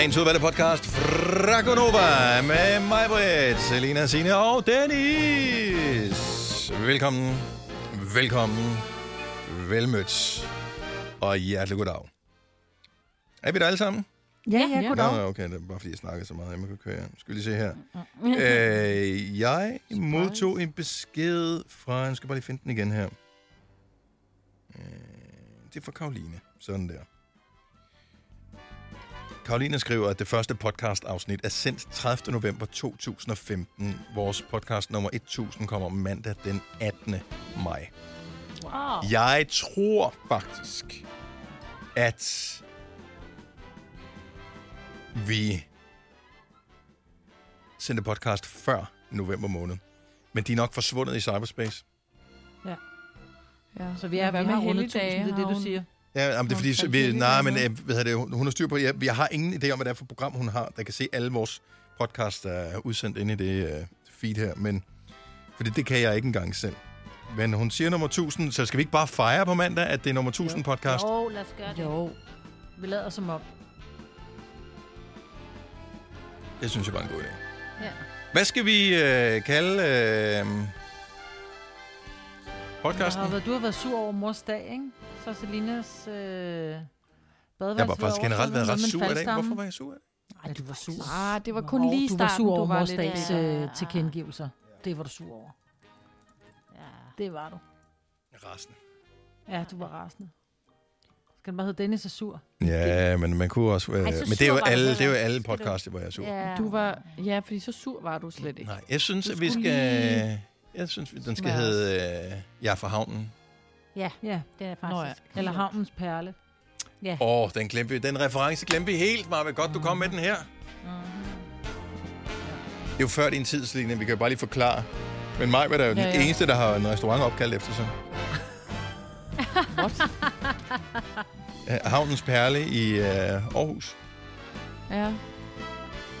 Dagens udvalgte podcast fra Gonova med mig, Britt, Selina, Signe og Dennis. Velkommen, velkommen, velmødt og hjertelig goddag. Er vi der alle sammen? Ja, ja, Nå, goddag. okay, det er bare fordi, jeg snakker så meget. Jeg må køre. Skal vi lige se her. øh, jeg modtog en besked fra... Jeg skal bare lige finde den igen her. Øh, det er fra Karoline. Sådan der. Karoline skriver, at det første podcast-afsnit er sendt 30. november 2015. Vores podcast nummer 1000 kommer mandag den 18. maj. Wow. Jeg tror faktisk, at vi sendte podcast før november måned. Men de er nok forsvundet i cyberspace. Ja, så vi er Hvad vi med har rundet helligdage? tusind, det er det, du siger. Ja, jamen, det er fordi, så vi, det nej, men øh, hvad hedder det, hun har styr på, jeg, jeg har ingen idé om, hvad det er for program, hun har, der kan se alle vores podcasts, der er udsendt inde i det uh, feed her, men fordi det kan jeg ikke engang selv. Men hun siger nummer 1000, så skal vi ikke bare fejre på mandag, at det er nummer 1000 podcast? Jo, lad os gøre det. Jo, vi lader som om. Det synes jeg var en god idé. Ja. Hvad skal vi øh, kalde øh, podcasten? Har været, du har været sur over mors dag, ikke? Så Selinas øh, badeværelse Jeg har faktisk generelt været ret sur i dag. Hvorfor var jeg sur? Nej, du var sur. Ah, det var kun Nå, lige i Du var starten, sur over var ja. øh, tilkendegivelser. Det var du sur over. Ja. Det var du. Resten. Ja, du var rasende. Skal den bare hedde Dennis er sur? Ja, men man kunne også... Øh, Ej, men det er, jo var alle, det er jo alle podcasts, hvor jeg er sur. Ja. Du var... Ja, fordi så sur var du slet ikke. Nej, jeg synes, at vi skal... lige Jeg synes, den skal hedde øh, Jeg er fra havnen. Ja. det er faktisk. Nå ja. Eller Havnens Perle. Ja. Åh, oh, den glemte vi. Den reference glemte vi helt, Marve. Godt, du kom med den her. Det er jo før din tid, Selina. Vi kan jo bare lige forklare. Men mig var da jo den Ja, ja. eneste, der har en restaurant opkaldt efter sig. What? Havnens Perle i øh, Aarhus. Ja.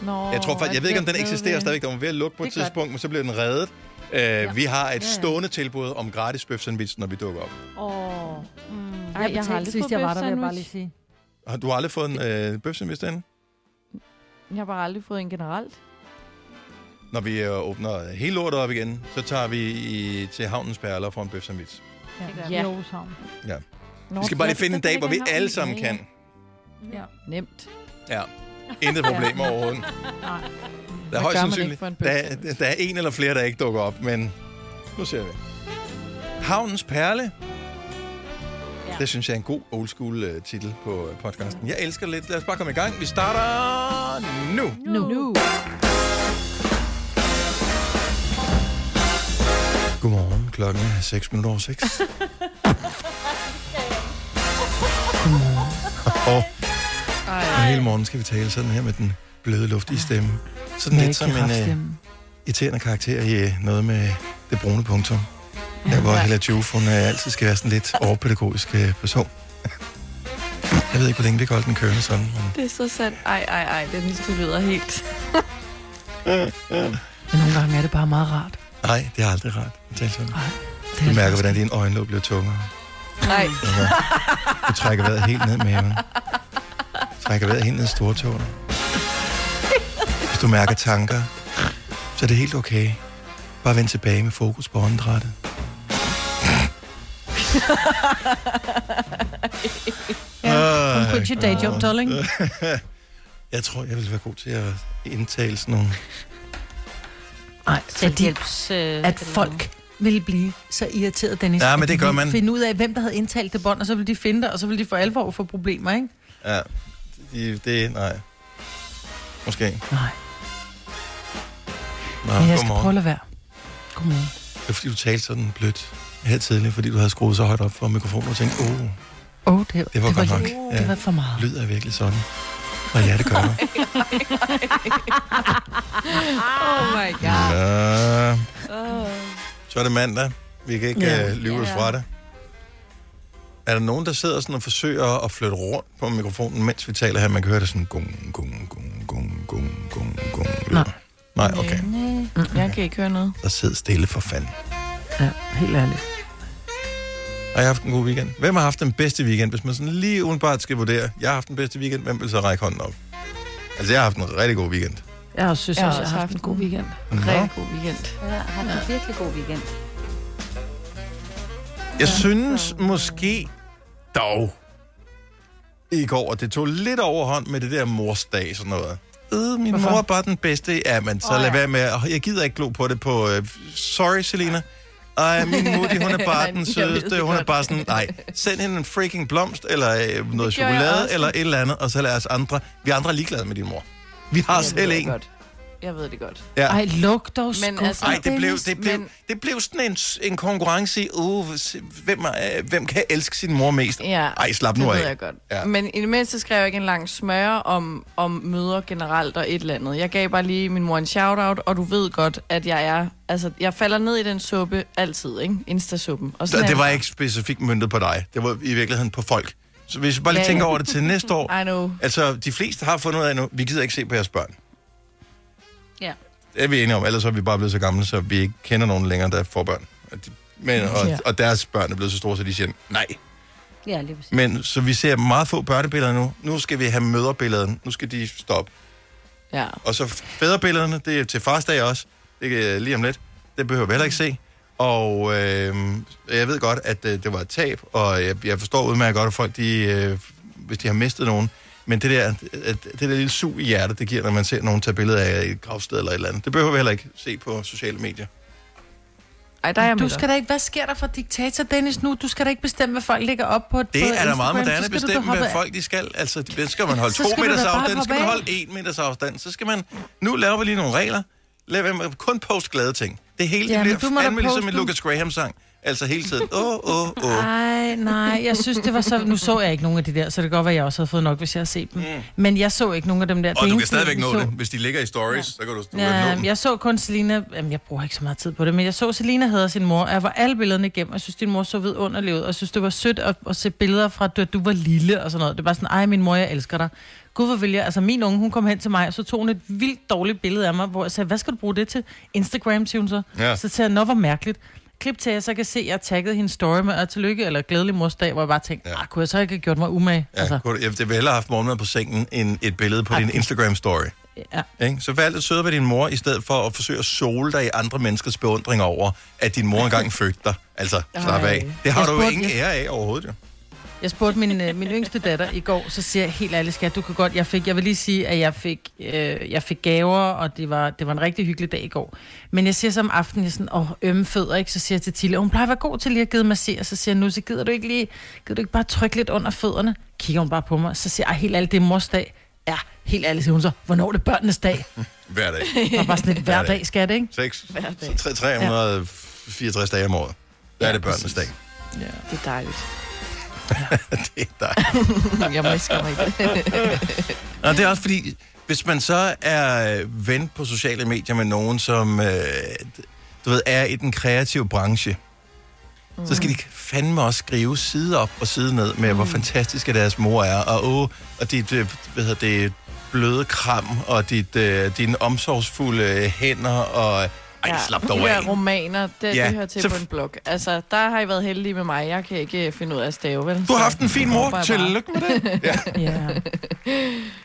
Nå, Jeg tror faktisk, jeg ved ikke, om den eksisterer stadigvæk. Den var ved at lukke på et er godt. tidspunkt, men så blev den reddet. Uh, Vi har et stående tilbud om gratis bøf sandwich, når vi dukker op. Åh. Mm. Ej, Jeg jeg har aldrig sidst, jeg var der, vil jeg bare lige sige. Har du aldrig fået en øh, bøf sandwich derinde? Jeg har bare aldrig fået en generelt. Når vi øh, åbner hele lortet op igen, så tager vi i, til Havnens Perle og får en bøf sandwich. Ja. Aarhus Havn. Nå, Vi skal bare lige ja, finde en dag, hvor vi alle sammen Ja, kan. Ja. Nemt. Ja. Intet problem overhovedet. Nej. Der er højst sandsynligt. Der, er- der er en eller flere, der ikke dukker op, men nu ser vi. Havnens Perle. Ja. Det synes jeg er en god old school uh, titel på uh, podcasten. Jeg elsker det lidt. Lad os bare komme i gang. Vi starter nu. Nu. nu. Godmorgen. Klokken er 6 minutter over 6. Og Ej. hele morgen skal vi tale sådan her med den bløde, luftige stemme. Sådan lidt som en uh, irriterende karakter i uh, noget med det brune punktum. Der hvor Hella Juf, hun uh, altid skal være sådan lidt overpædagogisk uh, person. Jeg ved ikke, hvor længe vi kan holde den kørende sådan. Men... Det er så sandt. Ej, ej, ej. Dennis, du lyder helt... Men nogle gange er det bare meget rart. Nej, det er aldrig rart at tale sådan. Det Du er mærker, hvordan dine øjenlåg bliver tungere. Nej. Altså, du trækker vejret helt ned i maven. Trækker vejret helt ned i stortåen. Hvis du mærker tanker, så er det helt okay. Bare vend tilbage med fokus på åndedrættet. Ja, Ej, quit your day job, darling. Jeg tror, jeg vil være god til at indtale sådan nogle... Nej, fordi. Øh, at folk ville blive så irriteret, Dennis. Ja, men det de gør man. finde ud af, hvem der havde indtalt det bånd, og så ville de finde det, og så ville de for alvor få problemer, ikke? Ja, det... det nej. Måske. Nej, Nå, men jeg skal prøve at lade være. Godmorgen. Det er fordi, du talte sådan blødt her tidligere, fordi du havde skruet så højt op for mikrofonen og tænkte, åh, oh, Åh, oh, det, Det var det, var, godt nok. lidt- Ja. det var for meget. lyd er virkelig sådan. Og ja, det gør du. Oh my god. Ja. Oh. Så er det mandag. Vi kan ikke Ja. ja. uh, lyve os Ja. fra det. Er der nogen, der sidder sådan og forsøger at flytte rundt på mikrofonen, mens vi taler her? Man kan høre det sådan gung, gung, gung, gung, gung, gung, gung. Nej. Nej, okay. Nej, jeg kan ikke høre noget. Så sid stille for fanden. Ja, helt ærligt. Har jeg haft en god weekend? Hvem har haft den bedste weekend? Hvis man sådan lige udenbart skal vurdere, jeg har haft den bedste weekend, hvem vil så række hånden op? Altså, jeg har haft en rigtig god weekend. Jeg synes Jeg har også, jeg har haft haft en god weekend. Rigtig god weekend. Ja, jeg har haft en virkelig god weekend. Jeg synes måske dog i går, at det tog lidt overhånd med det der morsdag sådan noget. Øh, min Hvorfor? mor er bare den bedste. Ja, men så oh, lad ja. være med. Jeg gider ikke glo på det på... Uh, sorry, Selina. Ej, min mutti, hun er bare den sødeste. Hun er bare sådan, nej, send hende en freaking blomst, eller øh, noget chokolade, eller et eller andet, og så lad os andre... Vi andre er ligeglade med din mor. Vi har selv en. godt. Jeg ved det godt. Ja. Ej, luk dog Men altså- Ej, det blev, det blev, men- det blev sådan en, en konkurrence i, uh, hvem, er, hvem kan elske sin mor mest? Ja, Ej, slap det nu ved af. jeg godt. Ja. Men i det mindste skrev jeg ikke en lang smøre om, om møder generelt og et eller andet. Jeg gav bare lige min mor en shout-out, og du ved godt, at jeg er... Altså, jeg falder ned i den suppe altid, ikke? Insta-suppen. Og sådan Det, det var jeg ikke specifikt møntet på dig. Det var i virkeligheden på folk. Så hvis vi bare lige Ja, tænker over det til næste år. I know. Altså, de fleste har fundet ud af nu, vi gider ikke se på jeres børn. Det er vi enige om, ellers er vi bare blevet så gamle, så vi ikke kender nogen længere, der får børn. Men, og, og deres børn er blevet så store, så de siger nej. Ja, lige præcis. Men så vi ser meget få børnebilleder nu. Nu skal vi have møderbilleder. Nu skal de stoppe. Ja. Og så fædrebillederne, det er til farsdag også. Det er lige om lidt. Det behøver vi heller ikke se. Og øh, jeg ved godt, at øh, det var et tab, og jeg, jeg forstår udmærket godt, at folk, de, øh, hvis de har mistet nogen, men det der, at, det der lille sug i hjertet, det giver, når man ser nogen tage billeder af et gravsted eller et eller andet. Det behøver vi heller ikke se på sociale medier. Ej, der er jeg Du skal da ikke, hvad sker der for diktator, Dennis, nu? Du skal da ikke bestemme, hvad folk lægger op på Det på er da Instagram. meget Så moderne da bestemme, hvad af. folk de skal. Altså, det skal man holde Så to meters da afstand, så skal man holde en meters afstand. Så skal man... Nu laver vi lige nogle regler. Lad være kun post glade ting. Det hele Ja, det bliver da fandme ligesom en. Lucas Graham-sang. Altså hele tiden. Åh, åh, åh. Ej, nej, jeg synes, det var så... Nu så jeg ikke nogen af de der, så det kan godt være, jeg også havde fået nok, hvis jeg havde set dem. Mm. Men jeg så ikke nogen af dem der. Og du kan stadigvæk nå så- det. Hvis de ligger i stories, så kan du, du kan nå Ja, dem. jeg så kun Selina, jamen jeg bruger ikke så meget tid på det, men jeg så Selina havde sin mor, og jeg var alle billederne igennem, og jeg synes, din mor så vidunderlig ud, og jeg synes, det var sødt at, at se billeder fra, da du var lille og sådan noget. Det var sådan, ej min mor, jeg elsker dig. Gud, hvor vil jeg, altså min unge, hun kom hen til mig, og så tog hun et vildt dårligt billede af mig, hvor jeg sagde, hvad skal du bruge det til? Instagram, siger hun så. Ja. Så sagde jeg, nå, hvor mærkeligt. Klip til, at jeg så kan se, at jeg tagget hendes story med, og tillykke, eller glædelig morsdag, hvor jeg bare tænkte, Ja. ja. kunne jeg så ikke have gjort mig umage? Ja, altså. jeg vil hellere have haft morgenmad på sengen, end et billede på Ej, din det- Instagram-story. ja. Ikke? Så vær lidt sød ved din mor, i stedet for at forsøge at sole dig i andre menneskers beundring over, at din mor engang fødte dig. Altså, slap af. Det har Jeg du jo ingen ære af overhovedet, jo. Jeg spurgte min, øh, min yngste datter i går, så siger jeg helt ærligt, skat, du kan godt, jeg fik, jeg vil lige sige, at jeg fik, øh, jeg fik gaver, og det var, det var en rigtig hyggelig dag i går. Men jeg siger så om aftenen, jeg sådan, åh, ømme fødder, ikke? Så siger jeg til Tille, hun plejer at være god til lige at give massere, så siger jeg nu, så gider du ikke lige, gider du ikke bare trykke lidt under fødderne? Kigger hun bare på mig, så siger jeg, "Ej, helt ærligt, det er mors dag. Ja, helt ærligt, siger hun så, hvornår er det børnenes dag? Hver dag. Det var bare sådan lidt hver Hver dag. skat, ikke? 6, Hver dag. 364 dage om året. Der er det børnenes dag. Ja. Det er dejligt. Det er dejligt. Jeg må ikke mig i det. Er også fordi, hvis man så er ven på sociale medier med nogen, som øh, du ved, er i den kreative branche, mm. så skal de fandme også skrive side op og side ned med, mm. hvor fantastiske deres mor er, og, åh, og dit, øh, hvad hedder det, bløde kram, og dit, øh, dine omsorgsfulde hænder, og ej, slap dog de af. der romaner, det, Ja, det hører til så- på en blog. Altså, der har I været heldige med mig. Jeg kan ikke øh, finde ud af at stave, vel? Du har haft en fin mor. Tillykke med det. Ja, ja.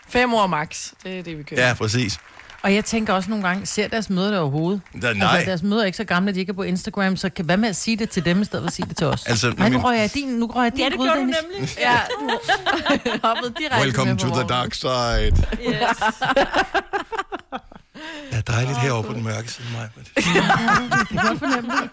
Fem år max. Det er det, vi kører. ja præcis. Og jeg tænker også nogle gange, ser deres møder der overhovedet? Da, nej. Altså, deres møder er ikke så gamle, at de ikke er på Instagram, så kan, hvad med at sige det til dem, i stedet for at sige det til os? Altså, Nej, nu rører jeg din, nu rører jeg din Ja, det gjorde du nemlig. Ja, du hoppede direkte Welcome to the dark side. Yes. Ja, dejligt herovre på den mørke side, mig. Det kan godt fornemme det.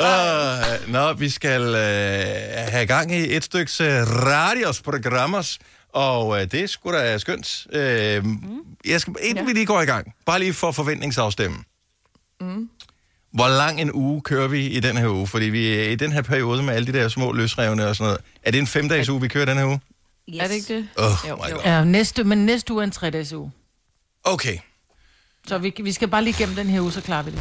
Uh, nå, vi skal uh, have gang i et stykke uh, radios programmers, og uh, det er sgu da skønt. Uh, jeg skal, inden Ja. vi lige går i gang, bare lige for forventningsafstemme. Mm. Hvor lang en uge kører vi i den her uge? Fordi vi er i den her periode med alle de der små løsrevne og sådan noget. Er det en femdages uge, vi kører den her uge? Yes. Er det ikke det? Oh Jo, my god. Ja, næste, men næste uge er en tre-dages uge. Okay. Så vi, vi skal bare lige gennem den her uge, så klarer vi det.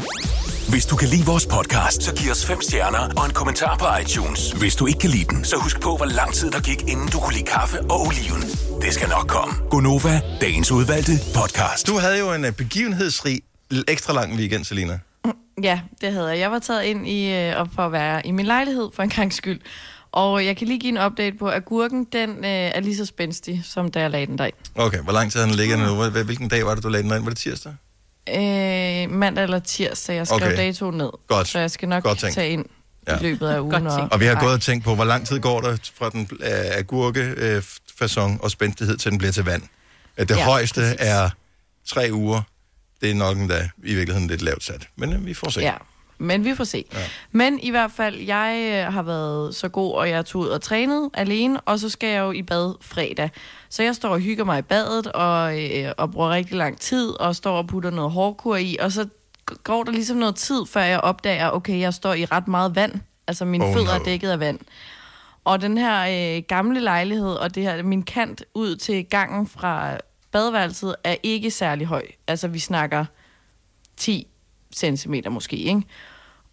Hvis du kan lide vores podcast, så giv os fem stjerner og en kommentar på iTunes. Hvis du ikke kan lide den, så husk på, hvor lang tid der gik, inden du kunne lide kaffe og oliven. Det skal nok komme. Gonova, dagens udvalgte podcast. Du havde jo en uh, begivenhedsrig, ekstra lang weekend, Selina. Ja, det havde jeg. Jeg var taget ind i, øh, op for at være i min lejlighed for en gang skyld. Og jeg kan lige give en update på, at gurken, den øh, er lige så spændstig, som da jeg lagde den derind. Okay, hvor lang tid har den ligget nu? Hvilken dag var det, du lagde den derind? Var det tirsdag? Øh, mandag eller tirsdag, jeg skrev Okay. datoen ned. Godt. Så jeg skal nok Godt tænkt. tage ind Ja. i løbet af ugen. Godt tænkt. Og vi har gået og tænkt på, hvor lang tid går der fra den øh, agurke øh, og spændstighed til den bliver til vand. At det Ja, højeste præcis. er tre uger. Det er nok endda i virkeligheden lidt lavt sat. Men øh, vi får se. Ja, men vi får se. Ja. Men i hvert fald, jeg øh, har været så god, og jeg tog ud og trænet alene, og så skal jeg jo i bad fredag. Så jeg står og hygger mig i badet, og, øh, og bruger rigtig lang tid, og står og putter noget hårdkur i, og så går der ligesom noget tid, før jeg opdager, okay, jeg står i ret meget vand. Altså, mine oh, fødder no. er dækket af vand. Og den her øh, gamle lejlighed, og det her, min kant ud til gangen fra badeværelset, er ikke særlig høj. Altså, vi snakker 10 centimeter måske, ikke?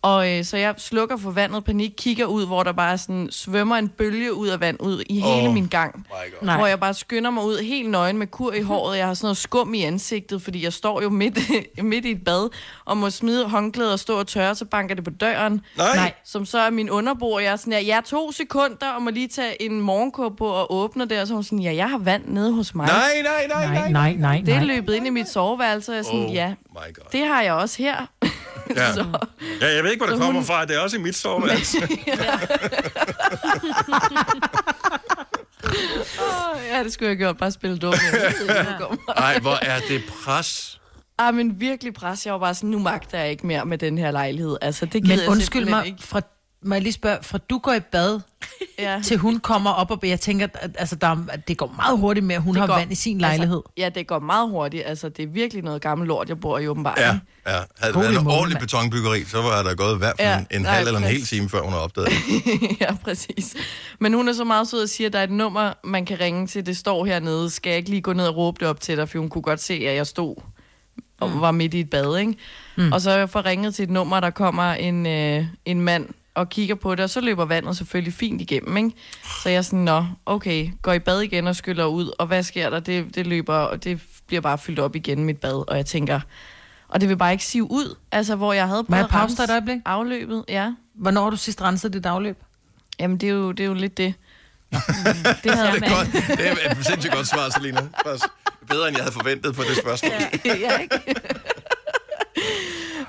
Og øh, så jeg slukker for vandet, panik, kigger ud, hvor der bare sådan svømmer en bølge ud af vand ud i hele min gang. My God. Nej. Hvor jeg bare skynder mig ud helt nøgen med kur i håret. Jeg har sådan noget skum i ansigtet, fordi jeg står jo midt, midt i et bad og må smide håndklæder og stå og tørre, så banker det på døren. Nej. Nej. Som så er min underbo, og jeg er sådan, ja, jeg er to sekunder, og må lige tage en morgenkåb på og åbne det, og så er hun sådan, ja, jeg har vand nede hos mig. Nej, nej, nej, Nej, nej, nej, Det er nej. løbet ind i mit soveværelse, og jeg er sådan, Oh ja, my God. det har jeg også her. Ja. så, ja, jeg ved ikke, hvor det kommer hun- fra. Det er også i mit soveværelse. Åh, ja, det skulle jeg have gjort, bare spille dum. Jeg ved ikke, hvor det kommer. Nej, hvor er det pres. Ah, men virkelig pres. Jeg var bare sådan, nu magter jeg ikke mere med den her lejlighed. Altså, det gider Men jeg undskyld simpelthen mig, Ikke. fra, må jeg lige spørge, fra du går i bad, Ja. til hun kommer op, og jeg tænker, at altså, der, er- at det går meget hurtigt med, at hun Det har går- vand i sin lejlighed. Altså, ja, det går meget hurtigt. Altså, det er virkelig noget gammelt lort, jeg bor i åbenbart. Ja, ja. Havde det været en ordentlig betonbyggeri, så var der gået i hvert fald Ja, en, en nej, halv eller en hel time, før hun har opdaget det. ja, præcis. Men hun er så meget sød og siger, at der er et nummer, man kan ringe til. Det står hernede. Skal jeg ikke lige gå ned og råbe det op til dig? For hun kunne godt se, at jeg stod og var midt i et bad, ikke? Mm. Og så jeg får ringet til et nummer, der kommer en, øh, en mand og kigger på det, og så løber vandet selvfølgelig fint igennem, ikke? Så jeg er sådan, nå, okay, går i bad igen og skyller ud, og hvad sker der? Det, det løber, og det bliver bare fyldt op igen, mit bad, og jeg tænker, og det vil bare ikke sive ud, altså hvor jeg havde at pause et øjeblik? afløbet, ja. Hvornår har du sidst renset dit afløb? Jamen, det er jo, det er jo lidt det. det havde Det er, godt. det er et sindssygt godt svar, Selina. Bedre, end jeg havde forventet på det spørgsmål. Ja. ja, ikke?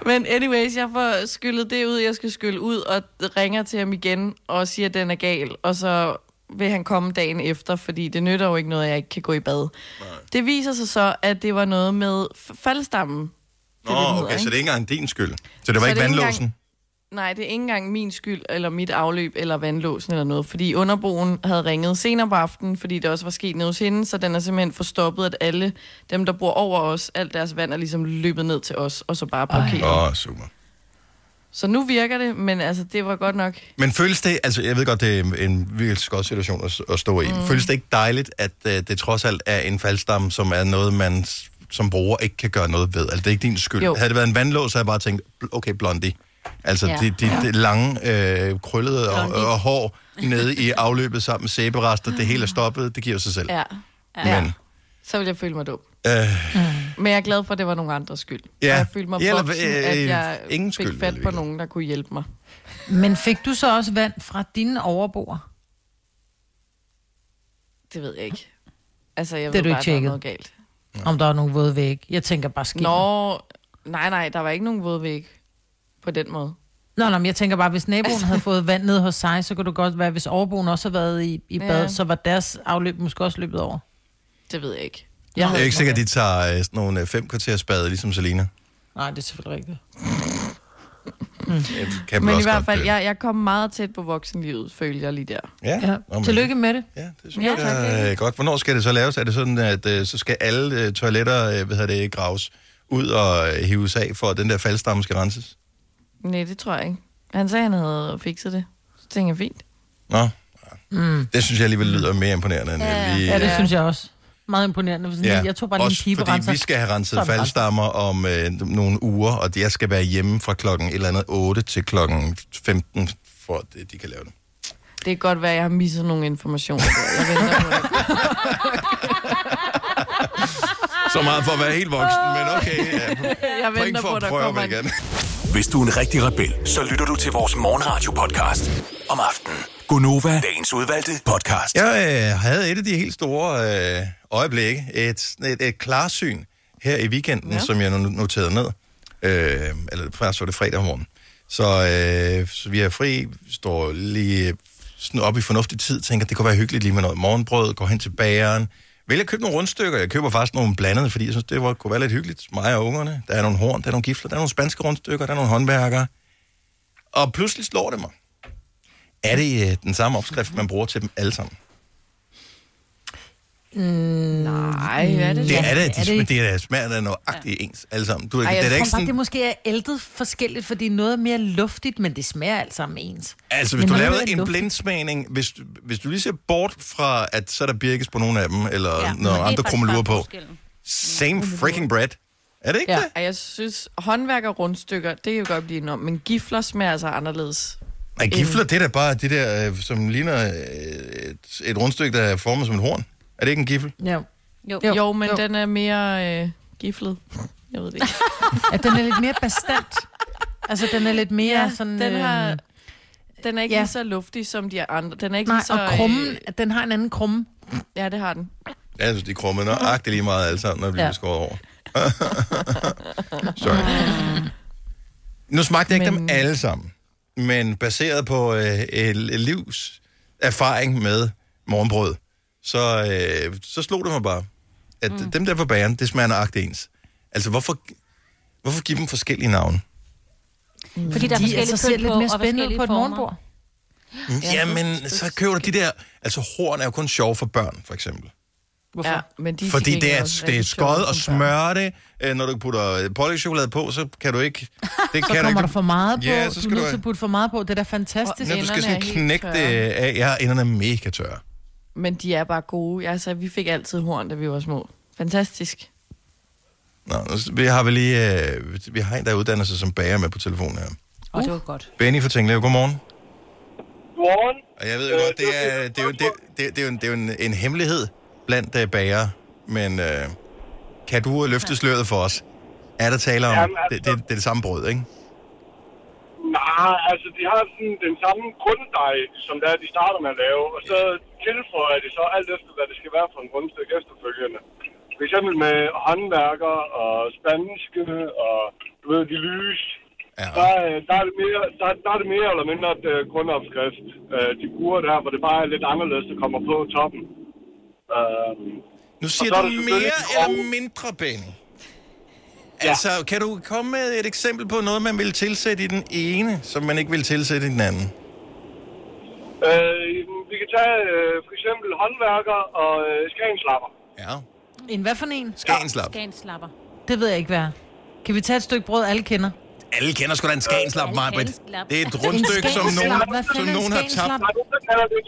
Men anyways, jeg får skyllet det ud, jeg skal skylle ud, og ringer til ham igen og siger, at den er gal. Og så vil han komme dagen efter, fordi det nytter jo ikke noget, at jeg ikke kan gå i bad. Nej. Det viser sig så, at det var noget med faldstammen. Nå, det, den hedder, okay, så ikke? det er ikke engang din skyld. Så det var Så ikke ikke vandlåsen? Nej, det er ikke engang min skyld, eller mit afløb, eller vandlåsen eller noget. Fordi underboen havde ringet senere på aftenen, fordi det også var sket nede hos hende, så den er simpelthen forstoppet, at alle dem, der bor over os, alt deres vand er ligesom løbet ned til os, og så bare blokeret. Åh, oh, super. Så nu virker det, men altså, det var godt nok... Men føles det, altså jeg ved godt, det er en virkelig skot situation at, at stå i. Mm. Føles det ikke dejligt, at uh, det trods alt er en faldstamme, som er noget, man som bruger ikke kan gøre noget ved? Altså det er ikke din skyld. Jo. Havde det været en vandlås, så havde jeg bare tænkt, okay, blondie. Altså ja. Det, det, det lange, øh, krøllede og, og hår nede i afløbet sammen med sæberester, det hele er stoppet, det giver sig selv. Ja, Ja. Men, så ville jeg føle mig dum. øh, Men jeg er glad for, at det var nogen andres skyld. Ja. Og jeg følte mig Ja, eller, voksen, øh, at jeg ingen fik skyld, fat på nogen, der kunne hjælpe mig. Men fik du så også vand fra dine overboer? Det ved jeg ikke. Altså, jeg Det er ved du bare, ikke at der er tjekket? noget galt. Om der er nogle våde væg? Jeg tænker bare skidt. Nå, nej, nej, der var ikke nogen vådvæg på den måde. Nå, nå, men jeg tænker bare, hvis naboen havde fået vand ned hos sig, så kunne det godt være, hvis overboen også har været i, i bad, Ja. så var deres afløb måske også løbet over. Det ved jeg ikke. jeg er ikke sikker, at de tager øh, sådan nogle øh, fem kvarters bade, ligesom Selina. Nej, det er selvfølgelig rigtigt. Det Kan Men i hvert fald, øh, jeg, jeg kom meget tæt på voksenlivet, følte jeg lige der. Ja, Ja. Nå, Tillykke med det. Ja, det synes Ja, jeg tak. er godt. Hvornår skal det så laves? Er det sådan, at øh, så skal alle øh, toiletter øh, hvad hedder det, graves ud og øh, hives af, for at den der faldstamme skal renses? Nej, det tror jeg ikke. Han sagde, han havde fikset det. Så tænkte jeg, fint. Nå, mm. det synes jeg alligevel lyder mere imponerende, end Ja. at vi... Ja, det Ja. synes jeg også. Meget imponerende. Sådan, Ja, Jeg tog bare lige en også fordi vi skal have renset Sådan faldstammer om øh, nogle uger, og jeg skal være hjemme fra klokken et eller andet 8 til klokken 15, for at øh, de kan lave det. Det kan godt være, at jeg har misset nogle informationer. Der. Jeg venter på det. Så meget for at være helt voksen, men okay. Ja. Jeg venter for på, at der kommer vil en... jeg gerne. Hvis du er en rigtig rebel, så lytter du til vores morgenradio-podcast om aftenen. Gonova, dagens udvalgte podcast. Jeg øh, havde et af de helt store øh, øjeblikke, et, et, et klarsyn her i weekenden, ja. som jeg noterede ned. Øh, eller faktisk var det fredag om morgenen. Så, øh, så vi er fri, står lige sådan op i fornuftig tid, tænker, det kunne være hyggeligt lige med noget morgenbrød, går hen til bageren, vil at købe nogle rundstykker. Jeg køber faktisk nogle blandede, fordi jeg synes, det var, kunne være lidt hyggeligt. Mig og ungerne. Der er nogle horn, der er nogle gifler, der er nogle spanske rundstykker, der er nogle håndværkere. Og pludselig slår det mig. Er det øh, den samme opskrift, man bruger til dem alle sammen? Mm, Nej, er det det? Er det, de, er det, det er smager af nøjagtigt ja. ens alle sammen. Du, Ej, jeg det er tror ikke sådan... det måske er ældet forskelligt, fordi noget er mere luftigt, men det smager alt sammen ens. Altså, hvis men du laver en luftigt. blindsmagning, hvis, hvis du lige ser bort fra, at så er der birkes på nogle af dem, eller ja, nogle andre krummelurer på. Same freaking bread. Er det ikke ja. det? Jeg synes, håndværk og rundstykker, det kan jo godt blive enormt, men gifler smager altså anderledes. Nej, gifler, det er da bare det der, øh, som ligner øh, et, et rundstykke, der er formet som et horn. Er det ikke en gifle? Jo. Jo, jo, jo men jo. den er mere øh, giflet. Jeg ved det ikke. ja, den er lidt mere bestandt. Altså, den er lidt mere ja, sådan... Den, har, øh, den er ikke ja. lige så luftig som de andre. Den er ikke Nej, lige så... og krummen, øh, den har en anden krumme. Ja, det har den. Ja, jeg synes, de krumme nøjagtigt lige meget alle sammen, når vi bliver ja. skåret over. Sorry. Nu smagte jeg ikke men... dem alle sammen, men baseret på øh, et livs erfaring med morgenbrød, så, øh, så slog det mig bare, at mm. dem der på bagen, det smager nøjagtigt ens. Altså, hvorfor, hvorfor give dem forskellige navne? Mm. Fordi der er forskellige altså, lidt mere spændende på et morgenbord. Mm, ja, men så køber du de der... Altså, horn er jo kun sjov for børn, for eksempel. Hvorfor? Ja, men de Fordi det er, det er skåret og smør det. Øh, når du putter pålægtschokolade på, så kan du ikke... Det så kan kommer du ikke... der for meget på. Ja, så skal du er nødt til at putte for meget på. Det er da fantastisk. Og, du skal sådan knække det af. Ja, enderne er mega tørre. Men de er bare gode. Altså, vi fik altid horn, da vi var små. Fantastisk. Nå, vi har vel lige... Øh, vi har en, der uddanner sig som bager med på telefonen her. Og uh. det var godt. Benny fra Tinglev, godmorgen. Godmorgen. Og jeg ved jo godt, det er, det er, jo, det, det, det er jo, en, det er jo en, en hemmelighed blandt uh, bager, men uh, kan du løfte sløret for os? Er der tale om, Jamen, altså, det, det, det er det samme brød, ikke? Nej, altså de har sådan den samme grunddej, som der de starter med at lave, og så tilføjer de så alt efter, hvad det skal være for en grundstykke efterfølgende. For eksempel med håndværker og spanske og du ved, de lys. Ja. Der, der, er det mere, der, der er det mere eller mindre et uh, grundopskrift, uh, de bruger der, hvor det bare er lidt anderledes, der kommer på toppen. Uh, nu siger du mere eller mindre, Benny? Ja. Altså, kan du komme med et eksempel på noget, man vil tilsætte i den ene, som man ikke vil tilsætte i den anden? Øh, vi kan tage øh, for eksempel håndværker og øh, skagenslapper. Ja. En hvad for en? Skagenslap. Skagenslapper. Det ved jeg ikke, hvad Kan vi tage et stykke brød, alle kender? Alle kender sgu da en skagenslap, øh, Marbrit. Det er et rundstykke, som nogen, som nogen har tabt. Nej, du kalder det et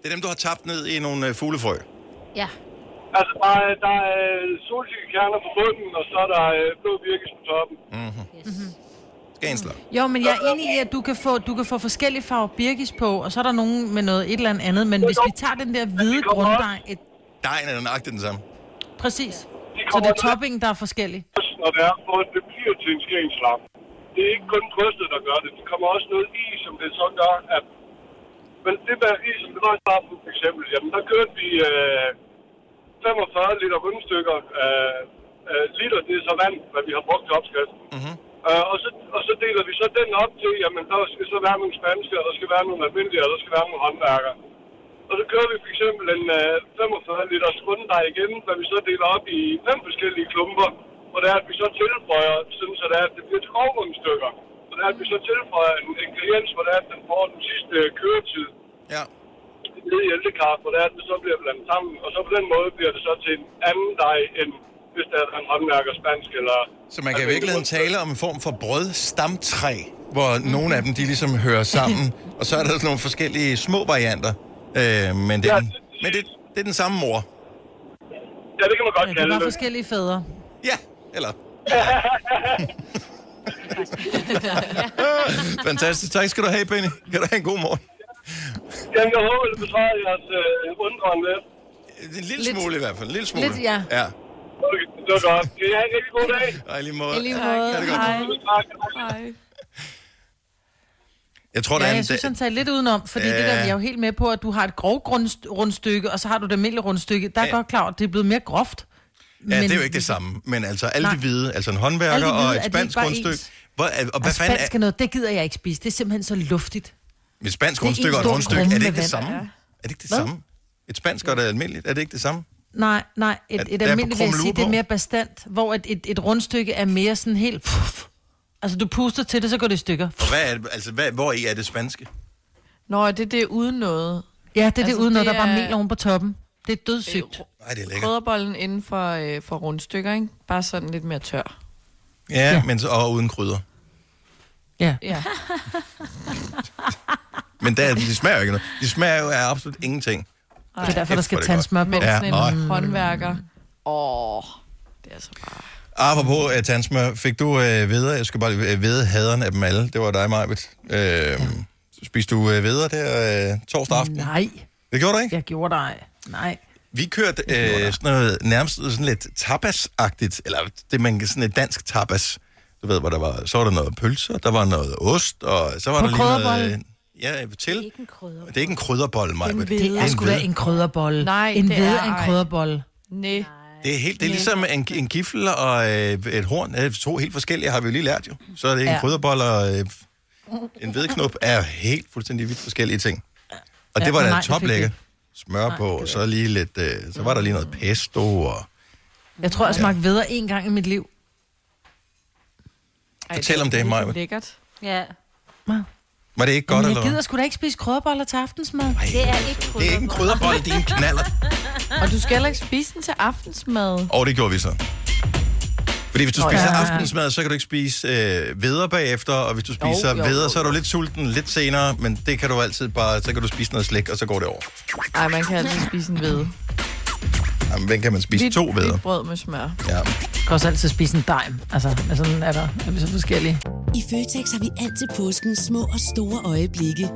Det er dem, du har tabt ned i nogle øh, fuglefrø. Ja. Altså, der er, der er solsikkekerner på bunden, og så er der øh, blå virkes på toppen. Mm-hmm. Yes. Mm-hmm. Jo, men jeg er enig i, at du kan få, du kan få forskellige farver birkis på, og så er der nogen med noget et eller andet, men hvis vi tager den der hvide grunddej... Et... Dejen er nøjagtigt den samme. Præcis. Så det er toppingen, der er forskellig. Når det er, hvor det bliver til en skænslag. Det er ikke kun brystet, der gør det. Det kommer også noget i, som det så gør, at... Men det der i, som det var i starten, for eksempel, jamen der kørte vi... Øh, 45 liter rundstykker. Øh, øh, liter, det er så vand, hvad vi har brugt til opskriften. Mm-hmm. Øh, og, så, og så deler vi så den op til, jamen der skal så være nogle spanske, og der skal være nogle almindelige, og der skal være nogle håndværker. Og så kører vi for eksempel en øh, 45 liter runddej igen, hvad vi så deler op i fem forskellige klumper. Og det er, at vi så tilføjer, sådan så det er, at det bliver til grovrundstykker. Og det er, at vi så tilføjer en ingrediens, hvor det er, at den får den sidste køretid. Ja ned i ældekar, hvor det er, at det så bliver blandet sammen. Og så på den måde bliver det så til en anden dej, end hvis der er en håndværker spansk eller... Så man kan i virkeligheden tale om en form for brødstamtræ, hvor mm. nogle af dem, de ligesom hører sammen, og så er der sådan nogle forskellige små varianter. Øh, men det, ja, det, men det, det er den samme mor. Ja, det kan man godt ja, kalde det. er forskellige fædre. Ja, eller... Fantastisk. Tak skal du have, Benny. Kan du have en god morgen. Jamen, jeg håber, det besvarer jeres øh, undren lidt. En lille lidt. smule i hvert fald. En lille smule. Lidt, ja. ja. Okay, det var godt. Kan I have en rigtig god dag? Ej, lige måde. Lige måde. Hej. Hej. Jeg tror, Ja, der er jeg en, synes, han tager lidt udenom, fordi Ja. det der, jeg er jo helt med på, at du har et grov grundst- rundstykke, og så har du det almindelige rundstykke. Der er Ja. godt klar, at det er blevet mere groft. Ja, det er jo ikke det samme. Men altså, alle de Nej. hvide, altså en håndværker de hvide, og et de spansk rundstykke. Hvor, og hvad Og fanden spansk er... er noget, det gider jeg ikke spise. Det er simpelthen så luftigt. Et spansk Det er rundstykke en og et rundstykke, er det ikke det samme? Er det ikke det Hvad? samme? Et spansk og et almindeligt, er det ikke det samme? Nej, nej, et, Er- et er almindeligt vil jeg sige, det er mere bestandt, hvor et, et, et rundstykke er mere sådan helt... Puff. Altså, du puster til det, så går det i stykker. Og hvad er det, altså, hvad, hvor i er det spanske? Nå, det er det uden noget. Ja, det er det Altså, uden noget, der er bare er- mel oven på toppen. Det er dødssygt. Nej, det er lækkert. Krydderbollen inden for, øh, for rundstykker, ikke? Bare sådan lidt mere tør. Ja, Ja. men så, og uden krydder. Ja. Ja. Men der, de smager jo ikke noget. De smager jo af absolut ingenting. Det er derfor, der skal det tandsmør på. Ja, sådan en håndværker. Åh, det er altså bare... Apropos uh, tandsmør, fik du uh, videre, jeg skal bare uh, vide haderen af dem alle. Det var dig, Majbet. Uh, spiste du uh, videre der uh, torsdag aften? Nej, Det gjorde du ikke? jeg gjorde dig. Nej. Vi kørte øh, sådan noget, nærmest sådan lidt tapas-agtigt, eller det man kan- sådan et dansk tapas. Du ved, hvor der var, så var der noget pølser, der var noget ost, og så var På der lige noget... krydderbolle? Ja, til. Ikke en krydder. Det er ikke en krydderbolle, Maja. En Det er sgu da en krydderbolle. Nej, en det ved er er en ej. krydderbolle. Nej. Det er, helt, det er ligesom en, en gifle og øh, et horn. Øh, To helt forskellige har vi jo lige lært jo. Så er det en Ja. krydderbolle og øh, en vedknop er helt fuldstændig vidt forskellige ting. Og Ja, det var nej, da det fik toplækker. vi Smør Nej, på, det og så lige lidt, øh, så var der lige noget pesto og... Jeg tror, jeg smagte videre en gang i mit liv. Ej, Fortæl om det, er Maja. Lækkert. Ja, Var det ikke godt, Men jeg eller gider hvad? sgu da ikke spise krydderboller til aftensmad. det er ikke krydder. Det er ikke en krydderbolle, det er en knaller. Og du skal heller ikke spise den til aftensmad. Og det gjorde vi så. Fordi hvis du spiser ja. aftensmad, så kan du ikke spise øh, veder bagefter, og hvis du spiser Jo, jo, veder, så er du lidt sulten lidt senere, men det kan du altid bare, så kan du spise noget slik, og så går det over. Ej, man kan altid spise en ved. Jamen, hvem kan man spise to veder? Hvidt brød med smør. Ja. Jeg kan også altid spise en dime. Altså, men sådan er der er vi så forskellige. I Føtex har vi altid påsken små og store øjeblikke.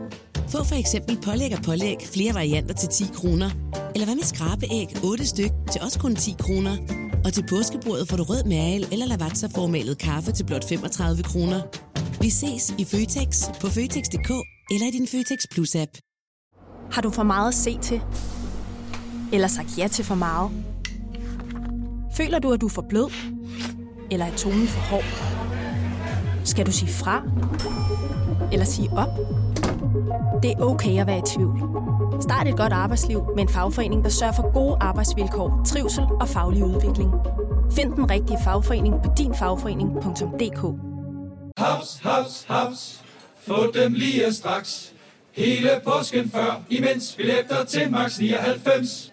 Få for eksempel pålæg og pålæg flere varianter til 10 kroner. Eller hvad med skrabeæg 8 styk til også kun 10 kroner. Og til påskebordet får du rød mal eller lavatserformalet kaffe til blot 35 kroner. Vi ses i Føtex på Føtex.dk eller i din Føtex Plus-app. Har du for meget at se til? Eller sagt ja til for meget? Føler du, at du er for blød? Eller er tonen for hård? Skal du sige fra? Eller sige op? Det er okay at være i tvivl. Start et godt arbejdsliv med en fagforening, der sørger for gode arbejdsvilkår, trivsel og faglig udvikling. Find den rigtige fagforening på dinfagforening.dk. Haps, haps, haps. Få dem lige straks. Hele påsken før, imens billetter til max 99.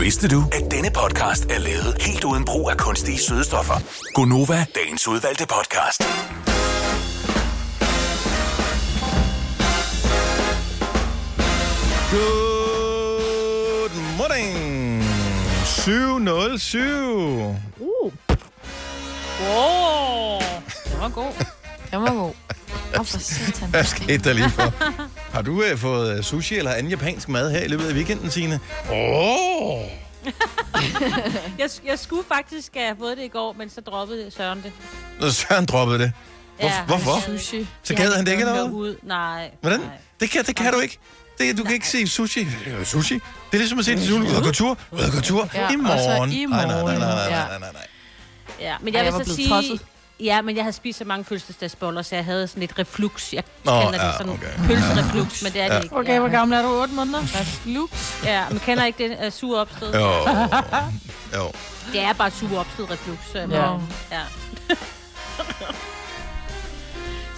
Vidste du, at denne podcast er lavet helt uden brug af kunstige sødestoffer? Gonova, dagens udvalgte podcast. Good morning. 707. Wow, det var god. Den var god. Åh, for satan. Hvad skete der lige for? Har du uh, fået øh, sushi eller anden japansk mad her i løbet af weekenden, Signe? Åh! Oh! Jeg, jeg skulle faktisk have fået det i går, men så droppede Søren det. Når Søren droppede det. Hvor, Ja, hvorfor? Sushi. Så gad han det ikke eller noget? hvad? Ud. Nej. Hvordan? Nej. Det kan, det kan du ikke. Det, du kan ikke se sushi. Øh, Sushi? Det er ligesom at se til jule. Ud og gå tur. Ud og gå tur. Ja, I morgen. i Nej, nej, nej, nej, nej, morgen, nej, ja. nej, nej, nej. Ja, men Ej, jeg jeg vil var så sige... tosset. Ja, men jeg havde spist så mange fødselsdagsboller, så jeg havde sådan et reflux. Jeg Nå, kender ja, det sådan okay. pølsereflux, men det er det ikke. Okay, hvor gammel er du? 8 måneder? Reflux. Ja, man kender ikke det uh, sur opstød. Jo. Jo. Det er bare sur opstød reflux. Så, jeg Ja. ja.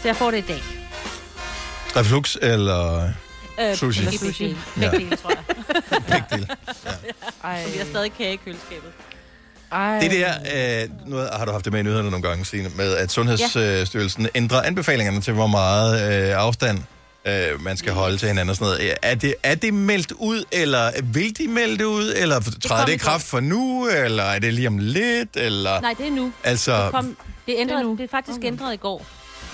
så jeg får det i dag. Reflux eller Øh, Sushi. Eller sushi. Begge dele, tror jeg. begge dele. Ej. Så vi har stadig kage i køleskabet. Det Ej. der, øh, nu har du haft det med i nyhederne nogle gange, Signe, med at Sundhedsstyrelsen ja. ændrer anbefalingerne til, hvor meget øh, afstand øh, man skal holde til hinanden og sådan noget. Er det, er det meldt ud, eller vil de melde det ud, eller træder kom det i kraft for nu, eller er det lige om lidt, eller... Nej, det er nu. Altså- Det, kom, det, er ændret, det, er faktisk okay. ændret i går.